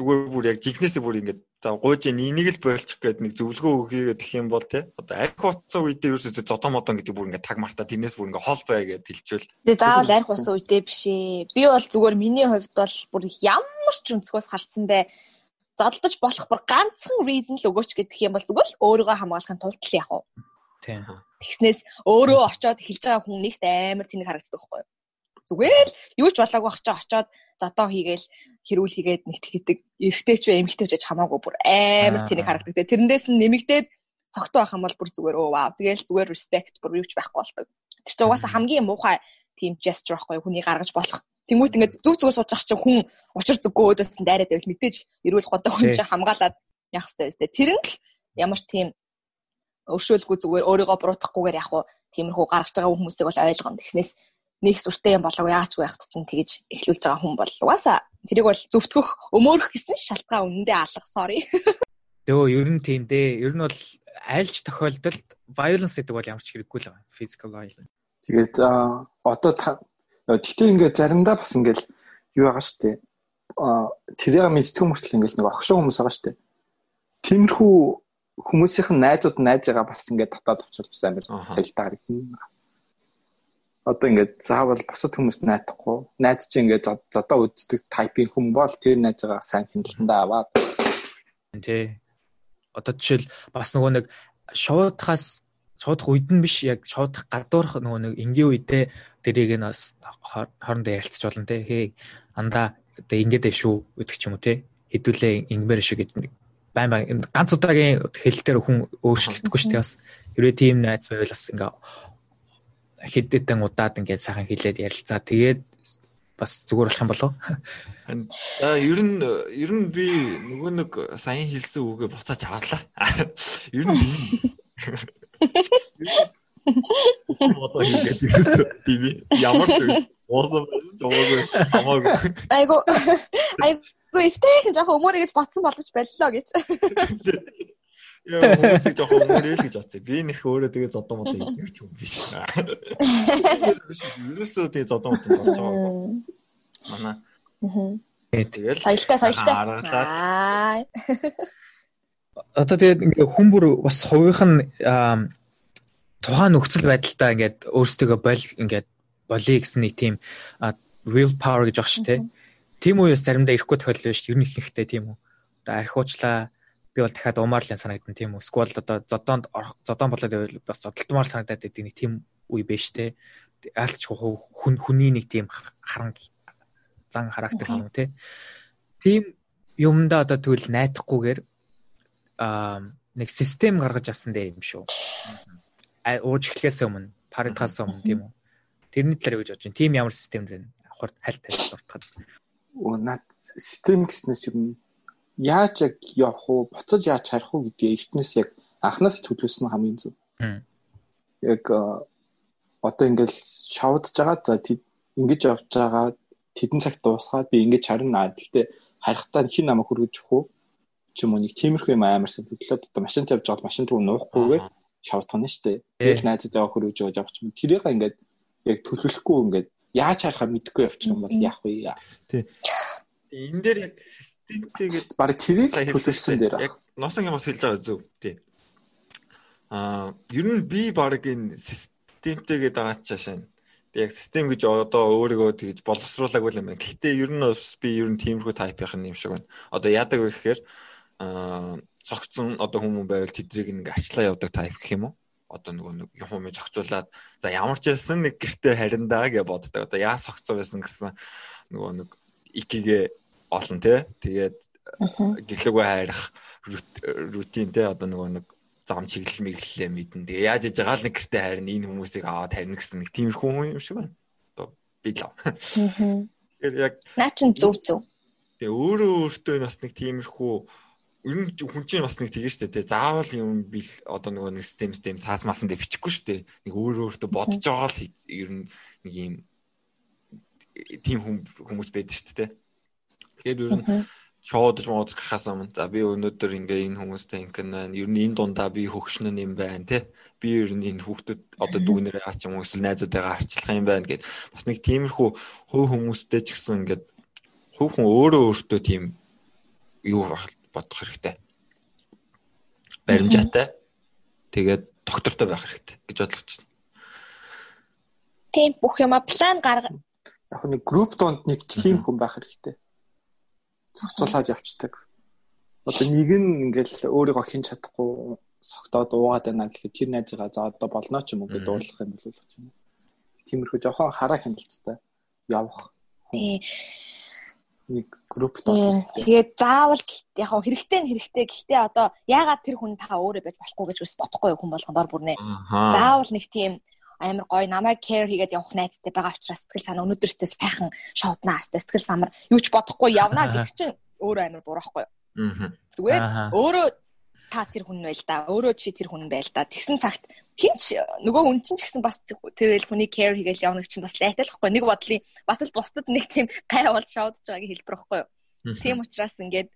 зүгээр бүр яг жинхнээсээ бүр ингэж за гуйж энийг л бойлчих гээд нэг зөвлөгөө өгье гэх юм бол тий. Одоо арх утсан үедээ ерөөсөө зодон модон гэдэг бүр ингэ таг мартаа тэрнээс бүр ингэ хол бай гэж хэлчихвэл. Тэгээ заавал арх утсан үедээ биш ээ. Би бол зүгээр миний хувьд бол бүр ямар ч өнцгөөс харсан бай зодолдож болох бүр ганцхан reason л өгөөч гэдэг юм бол зүгээр л өөрийгөө хамгаалахын тулд л яг уу. Тийм. Тэгснээс өөрөө очоод эхэлж байгаа хүн нэгт амар тэнэг харагддаг байхгүй юу? Зүгээр л юу ч болоогүй чи очоод зодоо хийгээл хэрүүл хийгээд нэгт хийдэг. Эрэгтэй ч вэ эмэгтэй ч хамаагүй бүр амар тэнэг харагдаг. Тэрнээс нь нэмэгдээд цогтой байх юм бол бүр зүгээр өө вау. Тэгээл зүгээр respect бүр юу ч байхгүй болдог. Тэр чинь угаасаа хамгийн муухай team gesture байхгүй хүний гаргаж болох. Тэнгүүт ингээд зүг зүгээр сууж ах чинь хүн учир зүгөө өөдөөс нь дайраад байвал мэдээж эрүүл годог хүн чинь хамгаалаад явах хэрэгтэй. Тэр нь л ямар тийм өршөөлгүй зүгээр өөрийгөө буруутгахгүйгээр яг уу тиймэрхүү гаргаж байгаа хүмүүсийг бол ойлгоно. Тэгснээс нэг сүртэй юм болов яач байхт чинь тэгэж эхлүүлж байгаа хүн бол угаасаа тэрийг бол зөвтгөх өмөөрөх гэсэн шалтгаан үнэндээ алга sorry. Дөө ер нь тийм дээ. Ер нь бол айлч тохиолдолд violence гэдэг бол ямар ч хэрэггүй л байгаа. Physical violence. Тэгээд одоо тэгтээ ингээд заримдаа бас ингээд юу байгаа шүү дээ. Тэрийг мэдтгэн мөртл ингээд нэг огшоо хүмүүс байгаа шүү дээ. Тиймэрхүү хүмүүсийнх нь найзууд найзыгаа бас ингээд татаад авчвал бас амар цалилтаа харагдана одоо ингээд заавал бусад хүмүүст найдахгүй. Найз чи ингээд зодоо үздэг тайпын хүн бол тэр найзгаа сайн хяналтанд аваад. Тий. Одоо жишээл бас нөгөө нэг шуудахаас шуудах үед нь биш яг шуудах гадуурх нөгөө нэг энгийн үедээ тэрийг нь бас хоорондоо ярилцж болно те. Хээ андаа одоо ингэдэ шүү гэдэг ч юм уу те. Хэдүүлээ ингэмээр шүү гэдэг нэг байн байн ганц удаагийн хэл дээр хүн өөрчлөлтгүй шүү дээ бас. Хэрвээ тийм найз байвал бас ингээ хэдэтэн удаад ингээд сайхан хэлээд ярилцаа. Тэгээд бас зүгээр болох юм болов. Аа ер нь ер нь би нөгөө нэг саяхан хэлсэн үгээ буцааж аваалаа. Ер нь Одоо хийгээд ирсэн тийм ямар уусан байсан ч уугүй хамаагүй. Айгу айгу ихтэй жоохон өмөрөө гэж батсан боловч боллоо гэж. Яа хүмүүсийг жоохон өмөрөөл гэж бодсон. Би нэх өөрөө тэгээ зодон мод юм ч юм биш. Юусоо тэгээ зодон мод болж байгаа. Манай. Тэгэл соёлтой соёлтой. Аа. Одоо тэгээд ингээ хүн бүр бас хувийнх нь тухайн нөхцөл байдалтай ингээд өөрсдөө бол ингээд болиё гэсэн нэг тийм real power гэж багш тий. Тийм үеэс заримдаа ирэхгүй тохиолдол шүү. Ер нь ихэнхдээ тийм үү. Одоо архиучлаа би бол дахиад умаарлын санагдан тийм үү. Сквал одоо зодоонд зодоон болоод байвал бас зодтолтмаар санагдаад байдаг нэг тийм үе биш тий. Айлч хүн хүний нэг тийм харан зан характер юм тий. Тийм юмдаа одоо тэгвэл найдахгүйгээр аа нэг систем гаргаж авсан дээр юм шүү ууж эхлэхээс өмнө паритхаас өмнө тийм үү. Тэрний талаар юу гэж бодож байна? Тим ямар системд байна? Хурд хальт хальт дуртахад. Оо наад систем гэснээс юм яаж яг явах уу, буцаж яаж харах уу гэдгийг эртнээс яг анханаас төлөвлөсөн хамгийн зөв. Яг одоо ингээл шавдж байгаа за ингэж явж байгаа тэдэн цагт дуусгаад би ингэж харна. Гэхдээ харахтаа хин намайг хөргөж өгөх үү? ч юм уу нэг тиймэрхүү юм амарсан төлөвлөд одоо машинт явж байгаа машин руу нуухгүйгээр шавтгана шүү дээ. Тэгээд найзад явах хөрөж явж авах юм. Тэрийг ингээд яг төлөвлөхгүй ингээд яаж харахаа мэдэхгүй явчих юм бол яах вэ? Тий. Энэ дээр яг системтэйгээд баг тэрийг төлөвлөсөн дээр яг носон юм бас хэлж байгаа зөв. Тий. Аа, ер нь би баг энэ системтэйгээд байгаа чашаа яг систем гэж одоо өөрийгөө тэгж боловсруулаагүй юм байна. Гэхдээ ер нь бас би ер нь тиймэрхүү тайпын юм шиг байна. Одоо яадаг вэ гэхээр аа цогцсон одоо хүмүүс байвал тэдрийг нэг ачлаа явдаг тайп гэх юм уу? Одоо нөгөө нэг юм юм зохицуулаад за ямар ч байсан нэг гэрте хариндаа гэж боддог. Одоо яа согцсон байсан гэсэн нөгөө нэг икигээ олон тий. Тэгээд гэлээгөө хайрах рутин тий одоо нөгөө нэг зам чиглэл мэглэлээ мэдэн. Тэгээ яаж яж байгаа л нэг гэрте хайрна энэ хүмүүсийг аваад харина гэсэн нэг тиймэрхүү хүн юм шиг байна. Одоо би л. Тэгэхээр яг наа чин зөв зөв. Тэгээ өөрөө өөртөө бас нэг тиймэрхүү ер нь хүн чинь бас нэг тэгэн штэ тий заавал юм бил одоо нөгөө нэг систем систем цаас маасан дээр бичихгүй штэ нэг өөр өөртөө бодож байгаа л ер нь нэг юм тийм хүмүүс байдаг штэ тий тэгэхээр ер нь шоудж мууз гахаас өмнө за би өнөөдөр ингээ энэ хүмүүстэй ингэн байна ер нь энэ дундаа би хөгшнөн юм байна тий би ер нь энэ хүүхдэд одоо дүүнэрээ аач юм уу эсвэл найзуудтайгаа харьцлах юм байна гэд бас нэг тиймэрхүү хөв хүмүүстэй ч гэсэн ингээд хөв хүн өөрөө өөртөө тийм юу бодох хэрэгтэй. Баримжаатай. Тэгээд доктортой байх хэрэгтэй гэж бодлогоч байна. Тийм бүх юма план гарга. Яг нэг групп донд нэг тийм хүн байх хэрэгтэй. Цогцолоод явцдаг. Одоо нэг нь ингээл өөрийгөө хийн чадахгүй согтоод уугаад байна гэхэд тэр найзгаа за одоо болно ч юм уу гэж дуулах юм бол болчих юм. Тиймэрхүү жоохон хараа хяналттай явах. Тийм нэг группт болсон. Тэгээд заавал яг хэрэгтэй нь хэрэгтэй. Гэхдээ одоо яагаад тэр хүн та өөрөө байж болохгүй гэж бас бодохгүй хүн болгон дор бүрнэ. Заавал нэг тийм амар гоё намайг care хийгээд явах найзтай байгаа учраас сэтгэл санаа өнөөдөртөө сайхан шоуднаа сэтгэл самар юу ч бодохгүй явна гэдэг чинь өөрөө амар буурахгүй юу. Зүгээр өөрөө та тэр хүн байл да. Өөрөө чи тэр хүн байл да. Тэгсэн цагт хинч нөгөө хүн чинь ч гэсэн бас тэрэл хүний care хийгээл явна чинь бас лайталахгүй. Нэг бодлын бас л бусдад нэг тийм гай болж шоудж байгааг хэлбэр байхгүй юу. Тийм учраас ингээд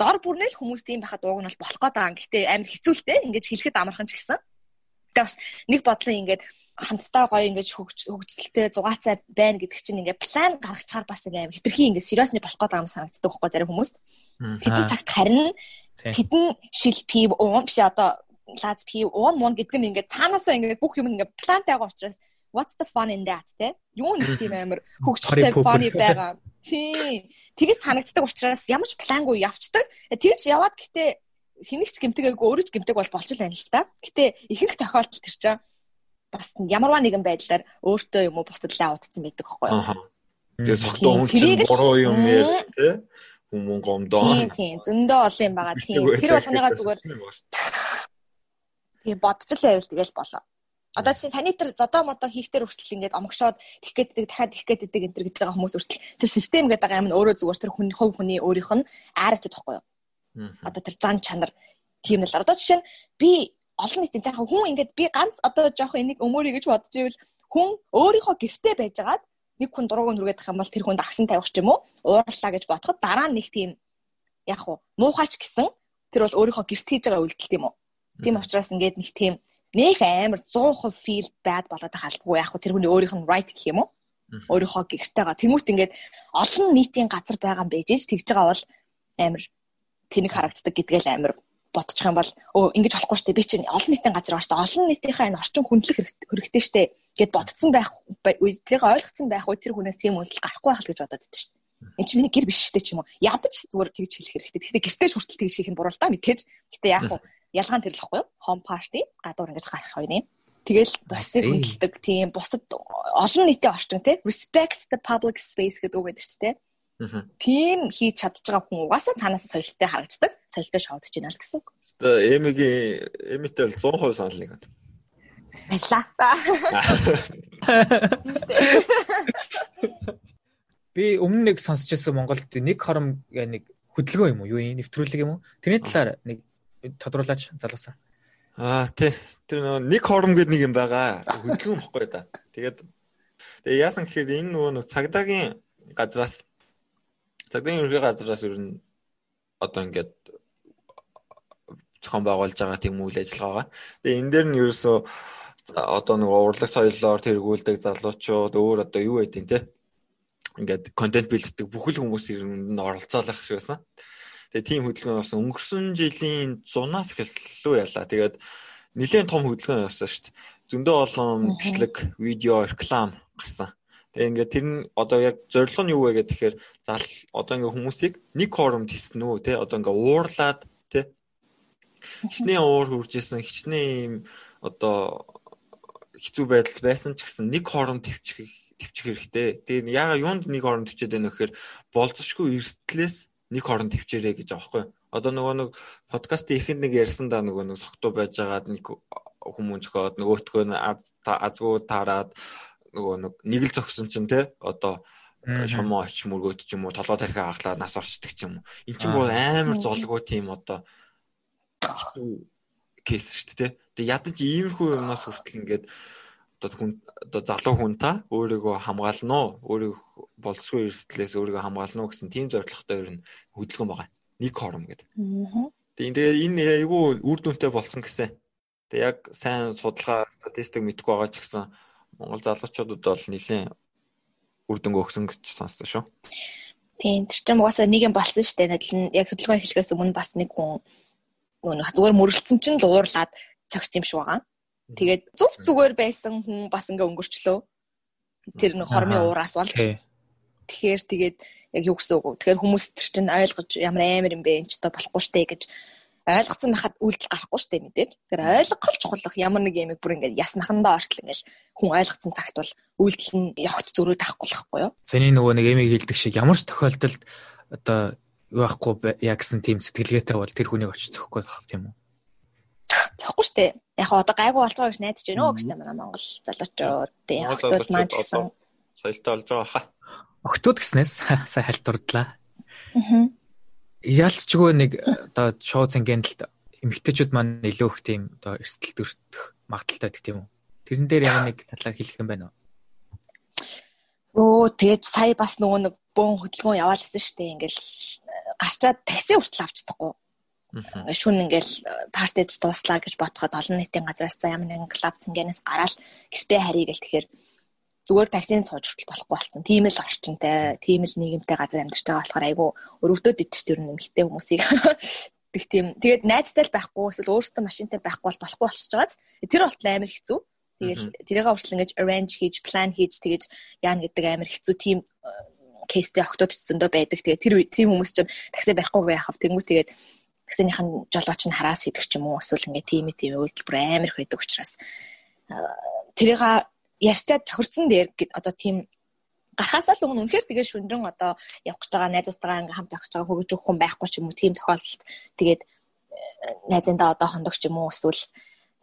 дор бүрнэл хүмүүс тийм байхад ууг нь бол болох гээд байгаа. Гэхдээ амар хэцүүлтэй ингээд хэлэхэд амархан ч гэсэн. Гэтэ бас нэг бодлын ингээд хамтдаа гоё ингээд хөгжөлтэй зугаацай байна гэдэг чинь ингээд план гаргачихаар бас ингээд хитрхи ингээд сериосны болох байгаа юм санагддаг байхгүй зарим хүмүүст. Тэдэн цагт харин тэдэн шил пив уун биш одоо лаз пив уун мун гэдэг нь ингээд цаанаасаа ингээд бүх юм ингээд плантай байгаа учраас what's the fun in that те юу нэг тийм амар хөгжөлтэй funny байгаа. Тий. Тэгээс санагддаг учраас ямар ч плангүй явцдаг. Тэр ч яваад гэтээ хэнийгч гэмтэгээгүй өөрөө ч гэмтэг бол болж л байна л та. Гэтээ ихэнх тохиолдолд тэр чинь бас ямарваа нэгэн байдлаар өөртөө юм уу бусдад л аудсан байдаг байхгүй юу? Тэгээ согтоо хүн чинь буруу юм яа тий хүмүүн гомдоо. Тийм тийм. Зөндөө олон юм байгаа. Тийм. тэр болгоныга зүгээр тийм бодож л байвал тэгэл болоо. Одоо чинь санитар зодоо модоо хийхтэр хүртэл ингээд омгшоод тэгэх гээд дахиад тэгэх гэдэг энэ төр гэж байгаа хүмүүс хүртэл тэр систем гэдэг юм нь өөрөө зүгээр тэр хүн хувь хүний өөрийнх нь айраад байхгүй юу? Одоо тэр зан чанар тийм л. Одоо жишээ нь би олон нийтийн цаахан хүн ингээд би ганц одоо жоох энийг өмөрий гэж бодож ивэл хүн өөрийнхөө гэртээ байжгаад нэг хүн дурууг нь үргээд ах юм бол тэр хүнд агсан тавих ч юм уу уурлаа гэж бодоход дараа нь нэг тийм яг уу муухайч гэсэн тэр бол өөрийнхөө гэрт хийж байгаа үйлдэл тийм үү. Тийм учраас ингээд нэг тийм нэг амар 100% feel bad болоод албагүй яг уу тэр хүний өөрийнх нь right гэх юм уу. Өөрийнхөө гэртээгаа тэмүүт ингээд олон нийтийн газар байгаа юм байж тэгж байгаа бол амар тэнэг харагддаг гэдгээл амар бодчих юм бол өө ингэж болохгүй штэ би чинь олон нийтийн газар байгаа штэ олон нийтийнхээ энэ орчин хүндлэх хэрэгтэй штэ гэд ботцсон байх үе тэрийг ойлгоцсон байх үе тэр хүнээс тийм үйлдэл гарахгүй байх л гэж бодоод байдаг штэ Энд чинь миний гэр биш штэ ч юм уу. Ядаж зүгээр тэгж хэлэх хэрэгтэй. Гэхдээ гэртээ хүртэл тэгж хийх нь буруу л да мэдээж. Гэтэ яг уу ялгаан тэрлэхгүй юу? Home party гадуур ингэж гарах хоёр юм. Тэгэл бусыг хүндэлдэг тийм бусад олон нийтийн орчин тий respect the public space гэдэг үг байдаг шүү дээ. Тийм хийж чадж байгаа хүн угаасаа цаанаас соёлтой харагддаг. Соёлтой шоудж байна л гэсэн үг. Тэгээ эмигийн эмитэй бол 100% санал нэг. Баярлаа. Би өмнө нэг сонсч байсан Монголд нэг хором нэг хөдөлгөөн юм уу? Юу юм? Нэвтрүүлэг юм уу? Тэрний талаар нэг тодруулаач залуусаа. Аа тий. Тэр нэг хором гэдэг нэг юм байгаа. Хөдөлгөөн бохгүй да. Тэгээд тэгээ яасан гэхээр энэ нөгөө цагдаагийн газраас Цагдаагийн ерхий газраас ер нь одоо ингээд зохион байгуулж байгаа тийм үйл ажиллагаа. Тэгээ энэ дээр нь ерөөсөө одоо нэг урлаг соёлоор тэргүүлдэг залуучууд өөр одоо юу байдیں۔ те ингээд контент бэлддэг бүхэл хүмүүс нь оролцоолох шиг байсан. Тэгээ тийм хөдөлгөөн болсон. Өнгөрсөн жилийн 100-аас эхэллүү ялла. Тэгээд нэлээд том хөдөлгөөн явсан шүү дээ. Зөндөө олон бичлэг, видео, реклам гарсан. Тэгээ ингээд тэр нь одоо яг зорилго нь юу вэ гэдэг тэгэхээр зал одоо ингээд хүмүүсийг нэг хоромд хийсэн үү те одоо ингээд уурлаад те хичнээн уур хурж исэн хичнээн юм одоо хэцүү байдал байсан ч гэсэн нэг хоромд төвчих төвчих хэрэгтэй. Тэгээ яага юунд нэг хоромд төвчээд байна гэхээр болцсошгүй эрсдлээс нэг хоромд төвчээрэй гэж байхгүй. Одоо нөгөө нэг подкастын ихэнд нэг ярьсан да нөгөө нэг согтуу байж байгаад нэг хүмүүс зөхиод нөгөөтгөө азгуу таарад нөгөө нэг л зогсон чинь те одоо шомо оч мөргөөд ч юм уу толгой тархиа хаглаад нас орчдөг ч юм уу. Энд чинь бүр амар золгүй тийм одоо кейс шүү дээ. Тэгээ ядаж иймэрхүү юмнаас хүртэл ингээд одоо хүн одоо залуу хүн та өөрийгөө хамгаална уу? Өөрийгөө болцгүй эрсдлээс өөрийгөө хамгаална уу гэсэн тийм зорилготой ер нь хөдөлгөөн байгаа. Нэг хором гэдэг. Тэгээ энэ айгүй үр дүнтэй болсон гэсэн. Тэгээ яг сайн судалгаа статистик мэдгүй байгаа ч гэсэн Монгол залуучуудад бол нэлээд үр дүнг өгсөн гэж сонссон шүү. Тийм тэр чинь угаасаа нэг юм болсон шүү дээ. Адил нь яг хөдөлгөөн эхлэхээс өмнө бас нэг хүн нөгөө зүгээр мөрөлдсөн чинь л уурлаад цогц юм шиг байгаа. Тэгээд зүг зүгээр байсан хүн бас ингээ өнгөрчлөө. Тэр нэг хормын уураас болж. Тэгэхээр тэгээд яг юу гэсэн үг вэ? Тэгэхээр хүмүүс тэр чинь ойлгож ямар амар юм бэ энэ ч одоо болохгүй штэ гэж ойлгоцсон байхад үйлдэл гарахгүй штэ мэдээж. Тэр ойлгох чухал ямар нэг юм бүр ингээд яснахандаа ортол ингээд хүн ойлгоцсон цагт бол үйлдэл нь явахт зөрөө тахгүй байхгүй юу? Цэний нөгөө нэг эмийг хэлдэг шиг ямар ч тохиолдолд одоо юу байхгүй яг гэсэн тийм сэтгэлгээтэй бол тэр хүнийг очиж зөхгүй байх тийм үү? Зөхгүй штэ. Яг одоо гайгүй болж байгаа гэж найдаж байна уу гэж манай Монгол залуучууд тийм хотод маань ч гэсэн соёлтой болж байгаа хаа. Октод гэснээс сая хальтурдлаа. Аа яалтчгүй нэг одоо шоу цангенталд эмгтээчүүд маань илүү их тийм одоо эрсдэл төрөх магадaltaй гэдэг тийм үү. Тэрэн дээр ямар нэг талаар хэлэх юм байна уу? Оо тэгээд сая бас нөгөө нэг бөөн хөдөлгөөн яваалсан шүү дээ. Ингээл гарчаад такси хүртэл авч чадахгүй. Ингээ шүн ингээл партиж дууслаа гэж бодоход олон нийтийн газраас за ямар нэгэн клуб цэнгэнээс гараад гэртээ харъя гэл тэгэхээр зүгээр таксинд сууж хүртэл болохгүй болсон. Тийм л орчинтай, тийм л нийгэмтэй газар амьдарч байгаа болохоор айгүй өрөвдөд идэж тэр нэмэгтэй хүмүүсийг тэг тийм. Тэгээд найзтай л байхгүй эсвэл өөртөө машинтай байхгүй бол болохгүй болчихж байгааз. Тэр болтол амар хэцүү. Тэгэл тэрийг өөрчлөн гэж arrange хийж, plan хийж тэгэж яана гэдэг амар хэцүү тийм кейстэй октод ч зөндөө байдаг. Тэгээд тэр тийм хүмүүс чинь такси барихгүй яхав. Тэнгүү тэгээд таксиныхан жолооч нь хараас идэх ч юм уу эсвэл ингээ тийм тийм үйлдэл бүр амар их байдаг учраас тэрийг ярьчаад тохирцсон дээр одоо тийм гарахаас л өмнө үнэхээр тэгээд шүндрэн одоо явах гэж байгаа найзуудтайгаа ингээм хамт явах гэж байгаа хөгж өгөх хүн байхгүй ч юм уу тийм тохиолдолд тэгээд э, найзандаа одоо хондогч юм уу эсвэл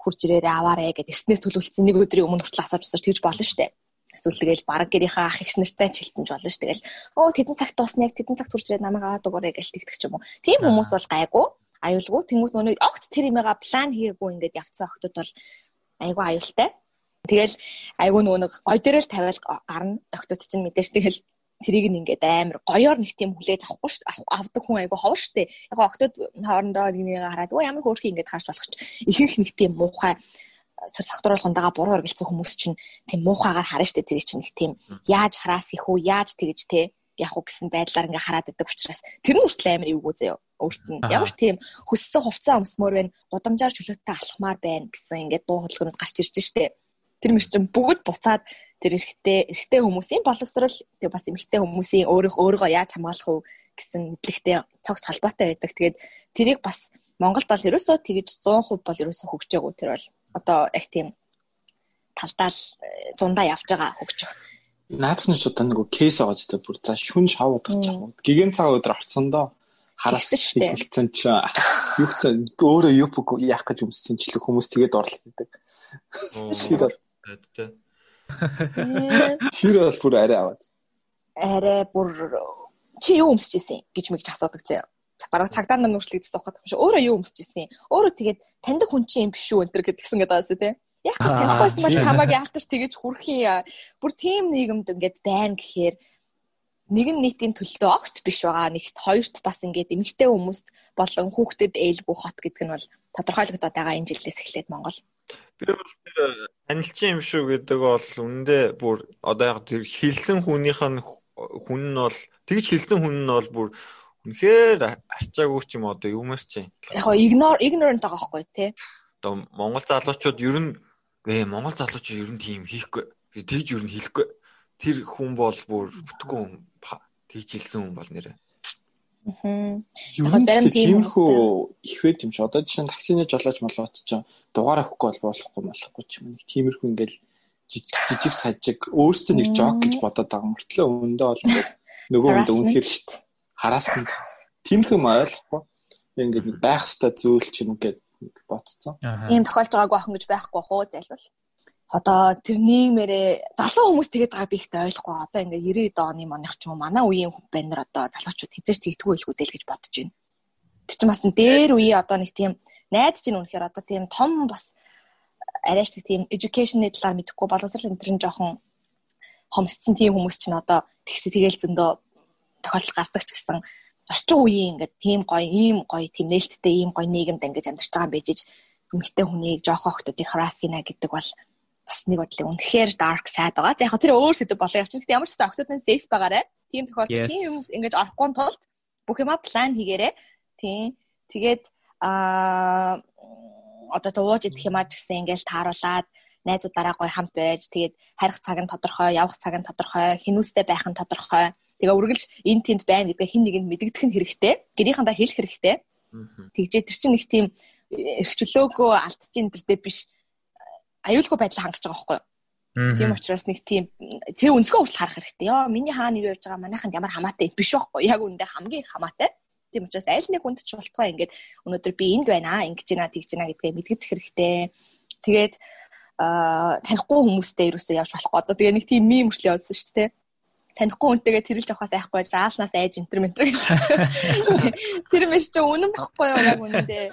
хурж ирээрээ аваарэ гэд эртнээс төлөвлөсөн нэг өдрийн өмнө хүртэл асууж асууж тэгж болно штэ. Эсвэл тэгэл бараг гэрийнхаа ах их нартай ч хэлсэн ч болно ш. Тэгэл оо тэдэн цагт дуусна яг тэдэн цагт хурж ирээд намайг аваад өгөөрэй гэж тэгдэг ч юм уу. Тийм хүмүүс бол гайгүй аюулгүй. Тэнгүүт нөгөө огт тэр имэга план хийгээгүй ингээд явцсан охтууд бол айгүй аюултай. Тэгэл айгүй нөгөө нэг гой дээрэл тавиал гарна. Охтууд чинь мэдээж тэгэл тэрийг нь ингээд амар гоёор нэг тийм хүлээж авахгүй шүү дээ. Авдаг хүн айгүй ховор дээ. Яг октод хоорондоо нэг хараад өө ямар хөөрхий ингээд харж болох ч ихэнх нэг тийм муухай цар сахтруулах ундага буруу оргилцсан хүмүүс чинь тийм муухайгаар харна шүү дээ. Тэр чинь нэг тийм яаж хараас их үү, яаж тэгэж те явах уу гэсэн байдлаар ингээ хараад идэг учраас тэр нь хүртэл амар эвгүй заяа өөрт нь ямар ч тийм хөссөн хувцас өмсмөр байна гудамжаар чөлөөтэй алхмаар байна гэсэн ингээ дуу хөдөлгөөнөд гарч ирж штэ тэр мөр чинь бүгд буцаад тэр эрэгтэй эрэгтэй хүмүүсийн боловсрал тэг бас эмэгтэй хүмүүсийн өөрөөх өөрийгөө яаж хамгаалах вэ гэсэн мэдлэгтэй цогц холбоотой байдаг. Тэгээд тэрийг бас Монголд бол ерөөсөө тэгж 100% бол ерөөсөө хөгжөөгүй тэр бол одоо яг тийм талдаал э, дундаа явж байгаа хөгжих. Наадах нь ч одоо нэг кейс байгаа ч бүр за шүн шав удах ч уу. Гигэн цаг өдөр орцсондоо хараас хэлсэн чи юу ч өөрөө юу яах гэж өмссөн ч л хүмүүс тэгээд орлоо гэдэг. Ширээ. Тэр бол бүр арай аваад. Арай бүр чи юу өмсөж исэн гэж мэгж асуудаг заяа. Бараг цагдаа нар нүрслэгдсэн сухад юм шиг өөрөө юу өмсөж исэн. Өөрөө тэгээд таньдаг хүн чинь юм биш үү энэ гэдгсэн гэдэг байгаа юм тий. Яг ч танихгүйсэн бол чамааг яах гэж тэгэж хүрх юм. Бүр тийм нийгэмд ингээд байна гэхээр нэгэн нийтийн төлөлтөө огт биш байгаа. Нэгт хоёрт бас ингээд эмэгтэй хүмүүст болон хүүхдэд ээлгүй хот гэдэг нь бол тодорхойлогдоод байгаа энэ жилээс эхлээд Монгол. Би бол тэр э, танилчин юм шүү гэдэг бол үндэ бүр одоо яг тэр хилсэн хүнийх нь хүн нь бол тэгж хилсэн хүн нь бол бүр үнэхээр арчаагүй ч юм одоо юмэр чи. Яг гоо ignore ignorant байгаа байхгүй тий. Одоо Монгол залуучууд ер нь гээ Монгол залуучууд ер нь тийм хийхгүй. Тэгж ер нь хийхгүй. Тэр хүн бол бүр бүтггүй хүн тэгж хилсэн хүн бол нэрээ. Яг зарим тиймэрхүү их байт юм чи. Одоо жишээ нь таксины жолооч молооч ч дугаар авахгүй бол болохгүй болохгүй ч юм. Нэг тиймэрхүү ингээл жижиг сажиг өөртөө нэг жок гэж бодоод байгаа мөртлөө өндөө бол нөгөө хүнд үнэхээр хараасанд тиймэрхүү юм ойлгохгүй. Ингээд байх хэвээр зүйл ч юм гээд бодцсон. Ийм тохиолж байгаагүй ах гэж байхгүй хуу зайлвал одоо тэр нийгмээрээ залуу хүмүүс тэгээд байгаа би ихтэй ойлгохгүй. Одоо ингээ 90 оны моных ч юм уу манай үеийн хүмүүс нар одоо залуучууд хизээч тэгдэггүй илгүү дээ л гэж бодож байна. Тэр чинь бас дээр үе одоо нэг тийм найдаж ийн үнэхээр одоо тийм том бас арайч тийм education-ы талаар мэдэхгүй боловсрол энэ төрн жоохон хомсцсон тийм хүмүүс чинь одоо тэгсэ тэгэл зөндөө тохиолдол гардаг ч гэсэн орчин үеийн ингээд тийм гоё ийм гоё тийм нээлттэй ийм гоё нийгэмд ингэж амьдарч байгаа юм бижиж эмэгтэй хүнийг жоохон охтуудыг harass гинэ гэдэг бол бас нэг бодлоо үнэхээр dark side байгаа. За яг тэр өөр сэдв болоо явчихна. Гэхдээ ямар ч гэсэн октод нь safe байгаарэ. Тийм тохиолдолд тийм юм ингэж орохгүй тулд бүх юма план хийгээрэй. Тийм. Тэгээд аа одоо тууж идэх юмаа ч гэсэн ингээл тааруулаад найзуудаараа гой хамт байж тэгээд харих цаг нь тодорхой, явах цаг нь тодорхой, хинүүстэй байх нь тодорхой. Тэгээ үргэлж эн тэнд байна гэдэг хин нэгэнд мэдэгдэх нь хэрэгтэй. Гэрийнхандаа хэлэх хэрэгтэй. Тэгжээ тэр чинь нэг тийм эрхчлөөгөө алдчихин тэрдээ биш аюулгүй байдал хангаж байгаа байхгүй юу? Тийм учраас нэг тийм тэр өнцгөө хүртэл харах хэрэгтэй. Йоо миний хаана юу явж байгаа манайханд ямар хамаатай биш байхгүй юу? Яг үндэ хамгийн хамаатай. Тийм учраас аль нэг хүнд ч болтгоо ингээд өнөөдөр би энд байна аа ингэж байна тэгж байна гэдгээ мэдгэх хэрэгтэй. Тэгээд аа танихгүй хүмүүстэй юусоо явж болохгүй. Одоо тэгээ нэг тийм мим хүртэл явуулсан шүү дээ танихгүй хүнтэйгээ тэрэлж авахаас айхгүй жааснаас айж энтер ментер гэж. Тэр мэш чи үнэн бохгүй юу яг үнэндээ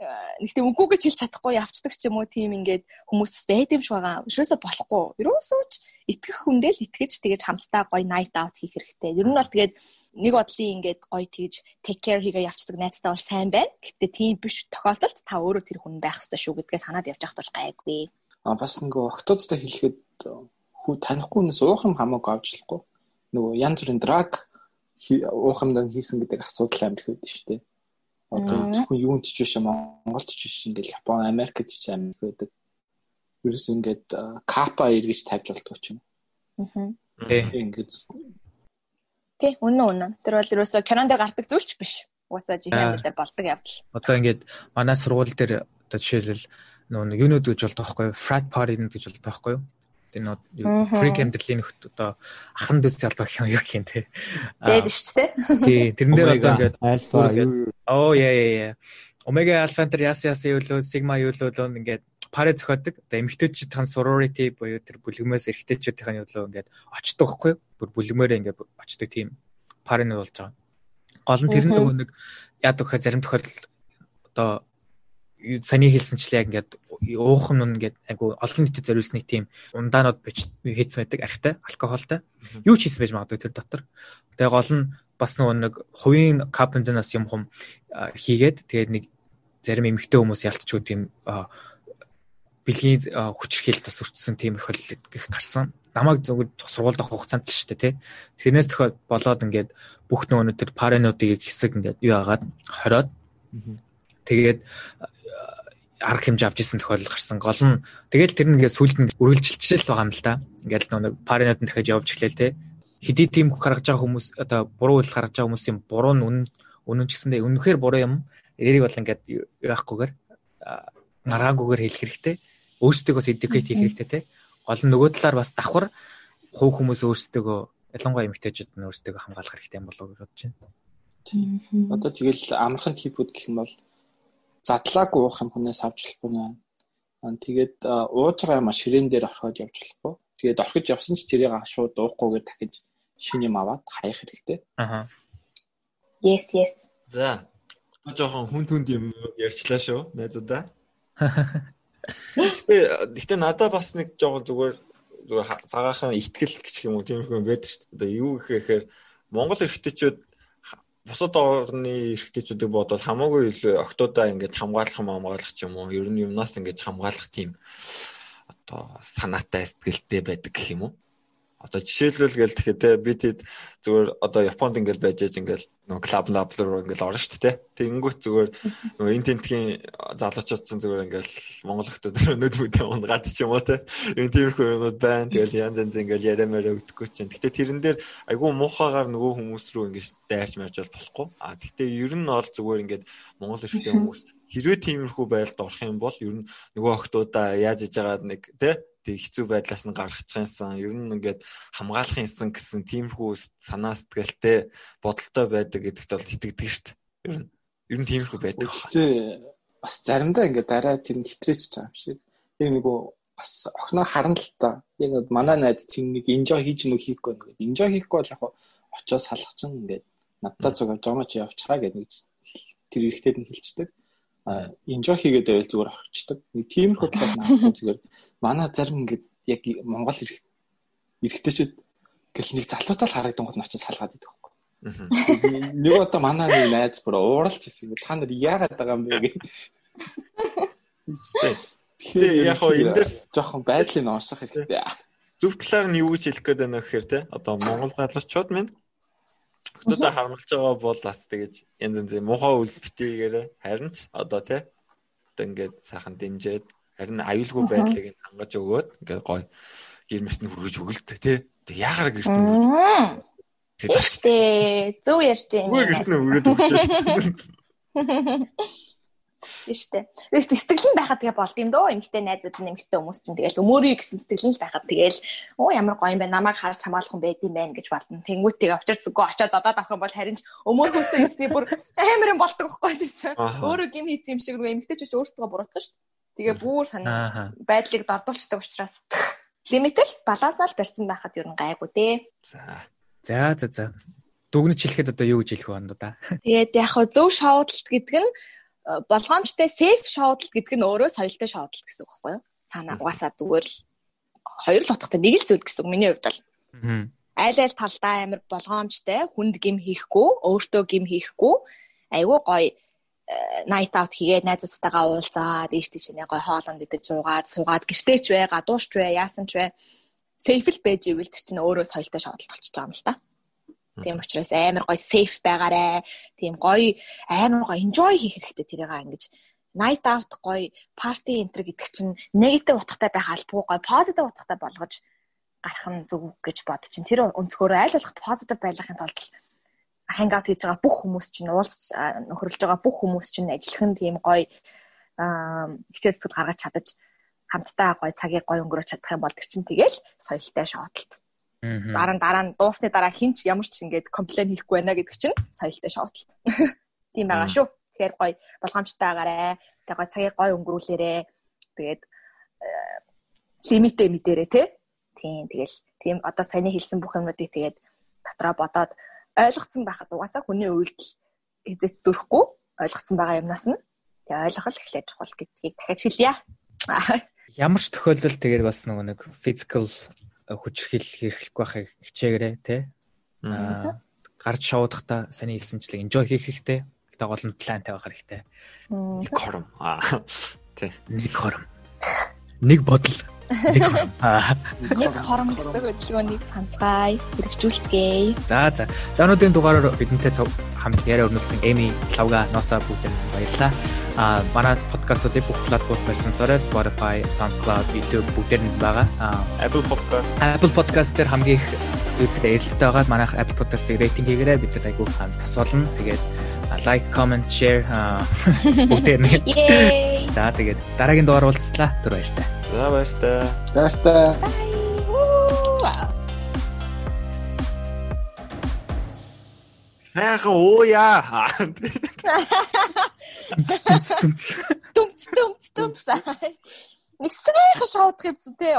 нэг тийм үгүй гэж хэлж чадахгүй явцдаг ч юм уу тийм ингээд хүмүүс байд юм шиг байгаа. Юусоо болохгүй. Юусоо ч итгэх хүндээ л итгэж тэгэж хамтдаа гоё night out хийх хэрэгтэй. Ер нь бол тэгээд нэг бодлын ингээд гоё тэгж take care хийгээ явцдаг найзтай бол сайн байна. Гэтэ тийм биш тохиолдолд та өөрөө тэр хүн байх ёстой шүү гэдгээ санаад явж бол гайгүй. А бас нөгөө октоодтай хэлэхэд хүү танихгүй хүнээс уух юм хамаагүй авчлахгүй. Нөгөө янз бүрийн драг уух юмдан хийсэн гэдэг асуудал байдаг шүү дээ Одоо зөвхөн юунд ч биш Монголд ч биш ингээл Япон, Америкт ч амин байдаг. Ерөөс ингээд капа эргэж тавьж болдог ч юм. Аа. Ингээд Тий, үнэн үнэн. Тэр бол ерөөсөө кинон дээр гардаг зүйлч биш. Угаасаа жихэн амьдрал дээр болдог явдал. Одоо ингээд манай сургууль дээр одоо жишээлбэл нөгөө юунууд гэж болдог байхгүй юу? Frat party гэж болдог байхгүй юу? Тэр нөө Freak Hamdel-ийн нөхд одоо ахан дүүс залбаа гэх юм юу гэх юм те. Тэгээд шүү дээ. Тий, тэрэн дээр одоо ингээд альфа оо яа яа яа. Омега альфа энэ яс яс юу лөө сигма юу лөө ингээд паре зохиодог. Одоо эмэгтэйчүүдийн sorority буюу тэр бүлгмээс эрэгтэйчүүдийн юу лөө ингээд очдог хгүй. Бүр бүлгмээрээ ингээд очдог тийм парень болж байгаа. Гол нь тэр нөгөө нэг яадаг хэ зарим тохиолдолд одоо саний хэлсэнчлээ ингээд уух нь ингээд айгу олон нийтэд зориулсныг тийм ундаанууд бич хийцэн байдаг архтай алкоголтой юу ч хийсэн байж магадгүй тэр дотор. Тэгээ гол нь бас нөгөө нэг хувийн капентенас юм хум хийгээд тэгээд нэг зарим эмэгтэй хүмүүс ялтчгүй тийм бэлгийн хүчрхийлэлт бас өртсөн тийм их их гарсан. Намайг зөвхөн сургуульд авах хугацаанд л шүү дээ тий. Тэрнээс тохиол болоод ингээд бүх нөгөө тэр паренуудыг хэсэг ингээд юу агаад хориод тэгээд арга хэмжээ авч исэн тохиолдол гарсан. Гол нь тэгэл тэр нэгээ сүлд нь үргэлжилчихэл байгаа юм л да. Ингээл нэг паринод нь дахиад явж эхлэв те. Хэдий тийм гаргаж байгаа хүмүүс одоо буруу үйл гаргаж байгаа хүмүүсийн буруу нь үнэн үнэн ч гэсэндээ үнэхээр буруу юм. Эрийг бол ингээд яахгүйгээр маргаагүйгээр хэлэх хэрэгтэй. Өөрсдөө бас educate хийх хэрэгтэй те. Гол нь нөгөө талаар бас давхар хувь хүмүүс өөрсдөө ялангуяа эмэгтэйчүүд нь өөрсдөө хамгаалах хэрэгтэй юм болов уу гэж бодож байна. Одоо тэгэл амархан типүүд гэх юм бол задлаагүй уух юм хүнээс авч болохгүй нэ. Тэгээд ууж байгаа юм ширээн дээр орхиод явж болохгүй. Тэгээд орхиж явсан ч тэрийг шууд уухгүйгээр дахиж шинэ юм аваад хаях хэрэгтэй. Аха. Yes, yes. За. Та жоохон хүн түнд юм ярьчлаа шүү. Найзуудаа. Гэтэ гэтэ надад бас нэг жоохон зүгээр зүгээр цагаахан ихтгэл гэх юм уу тийм юм байдаг шүү дээ. Одоо юу гэхээр Монгол эрхтэйчүүд бусад орны эрхтэйчүүдийг бодвол хамаагүй илүү октоудаа ингээд хамгаалах юм хамгаалах ч юм уу ер нь юмнаас ингээд хамгаалах тийм одоо санаатай сэтгэлтэй байдаг гэх юм уу Одоо жишээлбэл гээл тэгэхээр те би тэд зүгээр одоо Японд ингээл байж ээж ингээл нөгөө клуб лаб руу ингээл орно шүү дээ. Тэнгүүт зүгээр нөгөө эн тентгийн залуучуудсан зүгээр ингээл Монгол хүмүүс өнөд мөдөө унгаад ч юм уу те. Энэ тиймэрхүү юмуд байна. Тэгэл янз янз ингээл яриамаараа өгдөггүй чинь. Гэтэ тэрэн дээр айгүй муухагаар нөгөө хүмүүс рүү ингээд дайрч марж болохгүй. А гэтэ ер нь ол зүгээр ингээд Монгол эрхтэй хүмүүс хэрвээ тиймэрхүү байдалд орох юм бол ер нь нөгөө охтуудаа яаж иж байгаа нэг те тэг хэцүү байдлаас нь гаргачихсан ер нь ингээд хамгаалах юмсан гэсэн тиймэрхүү санаа сэтгэлтэй бодолтой байдаг гэдэгт бол итгэдэг шүү дээ. Ер нь ер нь тиймэрхүү байдаг. Тий бас заримдаа ингээд дараа тэр нь хитрээч юм шиг. Яг нөгөө бас охиноо харна л та. Яг манай найз тийм нэг инжой хийж нүг хийхгүй ингээд инжой хийхгүй бол яг очоо салах чинь ингээд надтай зугаа жомоч явчихаа гэдэг нэг тэр ихтэйд нь хэлцдэг инжой хийгээд байвал зүгээр орчдөг. Нэг тиймэрхүү талаас нь зүгээр манай зарим ингээд яг Монгол эрэгтэйчүүд гэл нэг залуутай л харагдан гол нь очиж салгаад идэх байхгүй. Нэг одоо манай нэг найз бүр ууралж ирсэн. Та нар яагаад байгаа юм бэ гэх. Тэгэхээр яг хоо энэ дээр жоохон байдлыг унших хэрэгтэй. Зөв талаар нь юу гэж хэлэх гээд байна вэ гэхээр те одоо Монгол залуучууд минь Хотодоо харамлж байгаа бол бас тэгэж янз янз муухай үйл битгийгээрээ харин ч одоо тий одоо ингээд сайхан дэмжиад харин аюулгүй байдлыг хангаж өгөөд ингээд гоё гэр мөрт нь хүргэж өгөлт тий яагаар гэрт нь хүргэж Тэгтээ зөв ярьж байна. Үгүй гэрт нь өрөөд өгч байна. Тийштэй. Тэгээс сэтгэл нь байхад тэгээ болд юм дөө. Эмэгтэй найзууд нь эмэгтэй хүмүүс чинь тэгэл өмөрий гэсэн сэтгэл нь байхад тэгэл оо ямар гоё юм бэ намайг харж хамгаалах юм байд юм байна гэж бодно. Тэнгүүтээ очир зүгөө очоод зодоод авах юм бол харин ч өмөр хүсээ эсний бүр амар юм болдог байхгүй тийм чинь. Өөрөө гим хийсэн юм шиг рүү эмэгтэй ч өөрсдөө буруутгах шүү дээ. Тэгээ бүр санаа байдлыг дордуулцдаг учраас лимитэл балансаар барьсан байхад ер нь гайгүй дээ. За. За за за. Дүгнэж хэлэхэд одоо юу гэж хэлэх вэ да? Тэгээд яг хөө зөв шоудлт гэдэг нь болгоомжтой safe шоудлт гэдэг нь өөрөө соёлтой шоудлт гэсэн үг байхгүй юу? Цаана угаасаа зүгээр л хоёр л утгатай нэг л зүйл гэсэн үг миний хувьд бол. Айл айл талдаа амар болгоомжтой хүнд гим хийхгүй, өөртөө гим хийхгүй айгүй гоё night out хийгээд найзуудтайгаа уулзаад ийш тийш нэг гоё хоолонд идэж суугаад суугаад гэртээч бай, гадуурч бай, яасан ч бай. Safe л байж ивэл тэр чинь өөрөө соёлтой шоудлт болчихж байгаа юм л та. Тийм учраас амар гоё safe байгаарэ. Тийм гоё амар гоё enjoy хийх хэрэгтэй тэрийг ингэж night out гоё party enter гэдэг чинь negative утгатай байх албагүй гоё positive утгатай болгож гарах нь зөв гэж бод чинь тэр өнцгөөрөө аль болох positive байлгахын тулд hang out хийж байгаа бүх хүмүүс чинь уулзч нөхөрлж байгаа бүх хүмүүс чинь ажиллах нь тийм гоё хичээл зүтгэл гаргаж чадаж хамтдаа гоё цагийг гоё өнгөрөөж чадах юм бол тэр чинь тэгэл соёлтой шоудлт. Дараа нь дараа нь дуусны дараа хинч ямар ч ингэж комплейн хийхгүй байна гэдэг чинь соёлтой шоудлт. Тийм байгаа шүү. Тэгэхээр гоё болгоомжтой агаарэ. Тэгээ гоё цагийг гоё өнгөрүүлээрэ. Тэгээд лимитэ мэдэрэ те. Тийм тэгэл тийм одоо саяны хэлсэн бүх юмнуудыг тэгээд дотроо бодоод ойлгоцсон байхад угаасаа хүний үйлдэл эзэц зөрөхгүй ойлгоцсон байгаа юмнаас нь тэгээ ойлгол эхлэж чухал гэдгийг дахиад хэлье. Ямар ч тохиолдолд тэгээд бас нөгөө нэг physical хүчрхийл хэрэглэхгүй байхыг хичээгээрэй те. Аа гарч шоудахта саний хэлсэнчлэг enjoy хийх хэрэгтэй. Гэтэ гол нь плантай байх хэрэгтэй. Нэг хором. Аа тий. Нэг хором. Нэг бодол Нэг хорон гэсэн хөдөлгөөнийг санацгаая, хэрэгжүүлцгээе. За за. За өнөөдрийн дугаараар бидэнтэй хамт яриа өрнүүлсэн Эми, Лавга, Носа бүгд баярлалаа. А манай подкастуудыг бүх платформ байрсансаараа Spotify, SoundCloud, YouTube бүгдээр нь байгаа. Apple Podcast. Apple Podcast дээр хамгийн их эрэлттэй байгаа. Манайх Apple Podcast-ыг рейтинг хийгээрэй. Бид айгүй хамт тус болно. Тэгээд like, comment, share бүгдээр нь. За тэгээд дараагийн дугаар уулзлаа. Түр баяртай. За баяртай. Баяртай. Хайхан уу яа. Дүнц дүнц. Дүнц дүнц дүнц. Нэг сайхан шоудах юмсан те.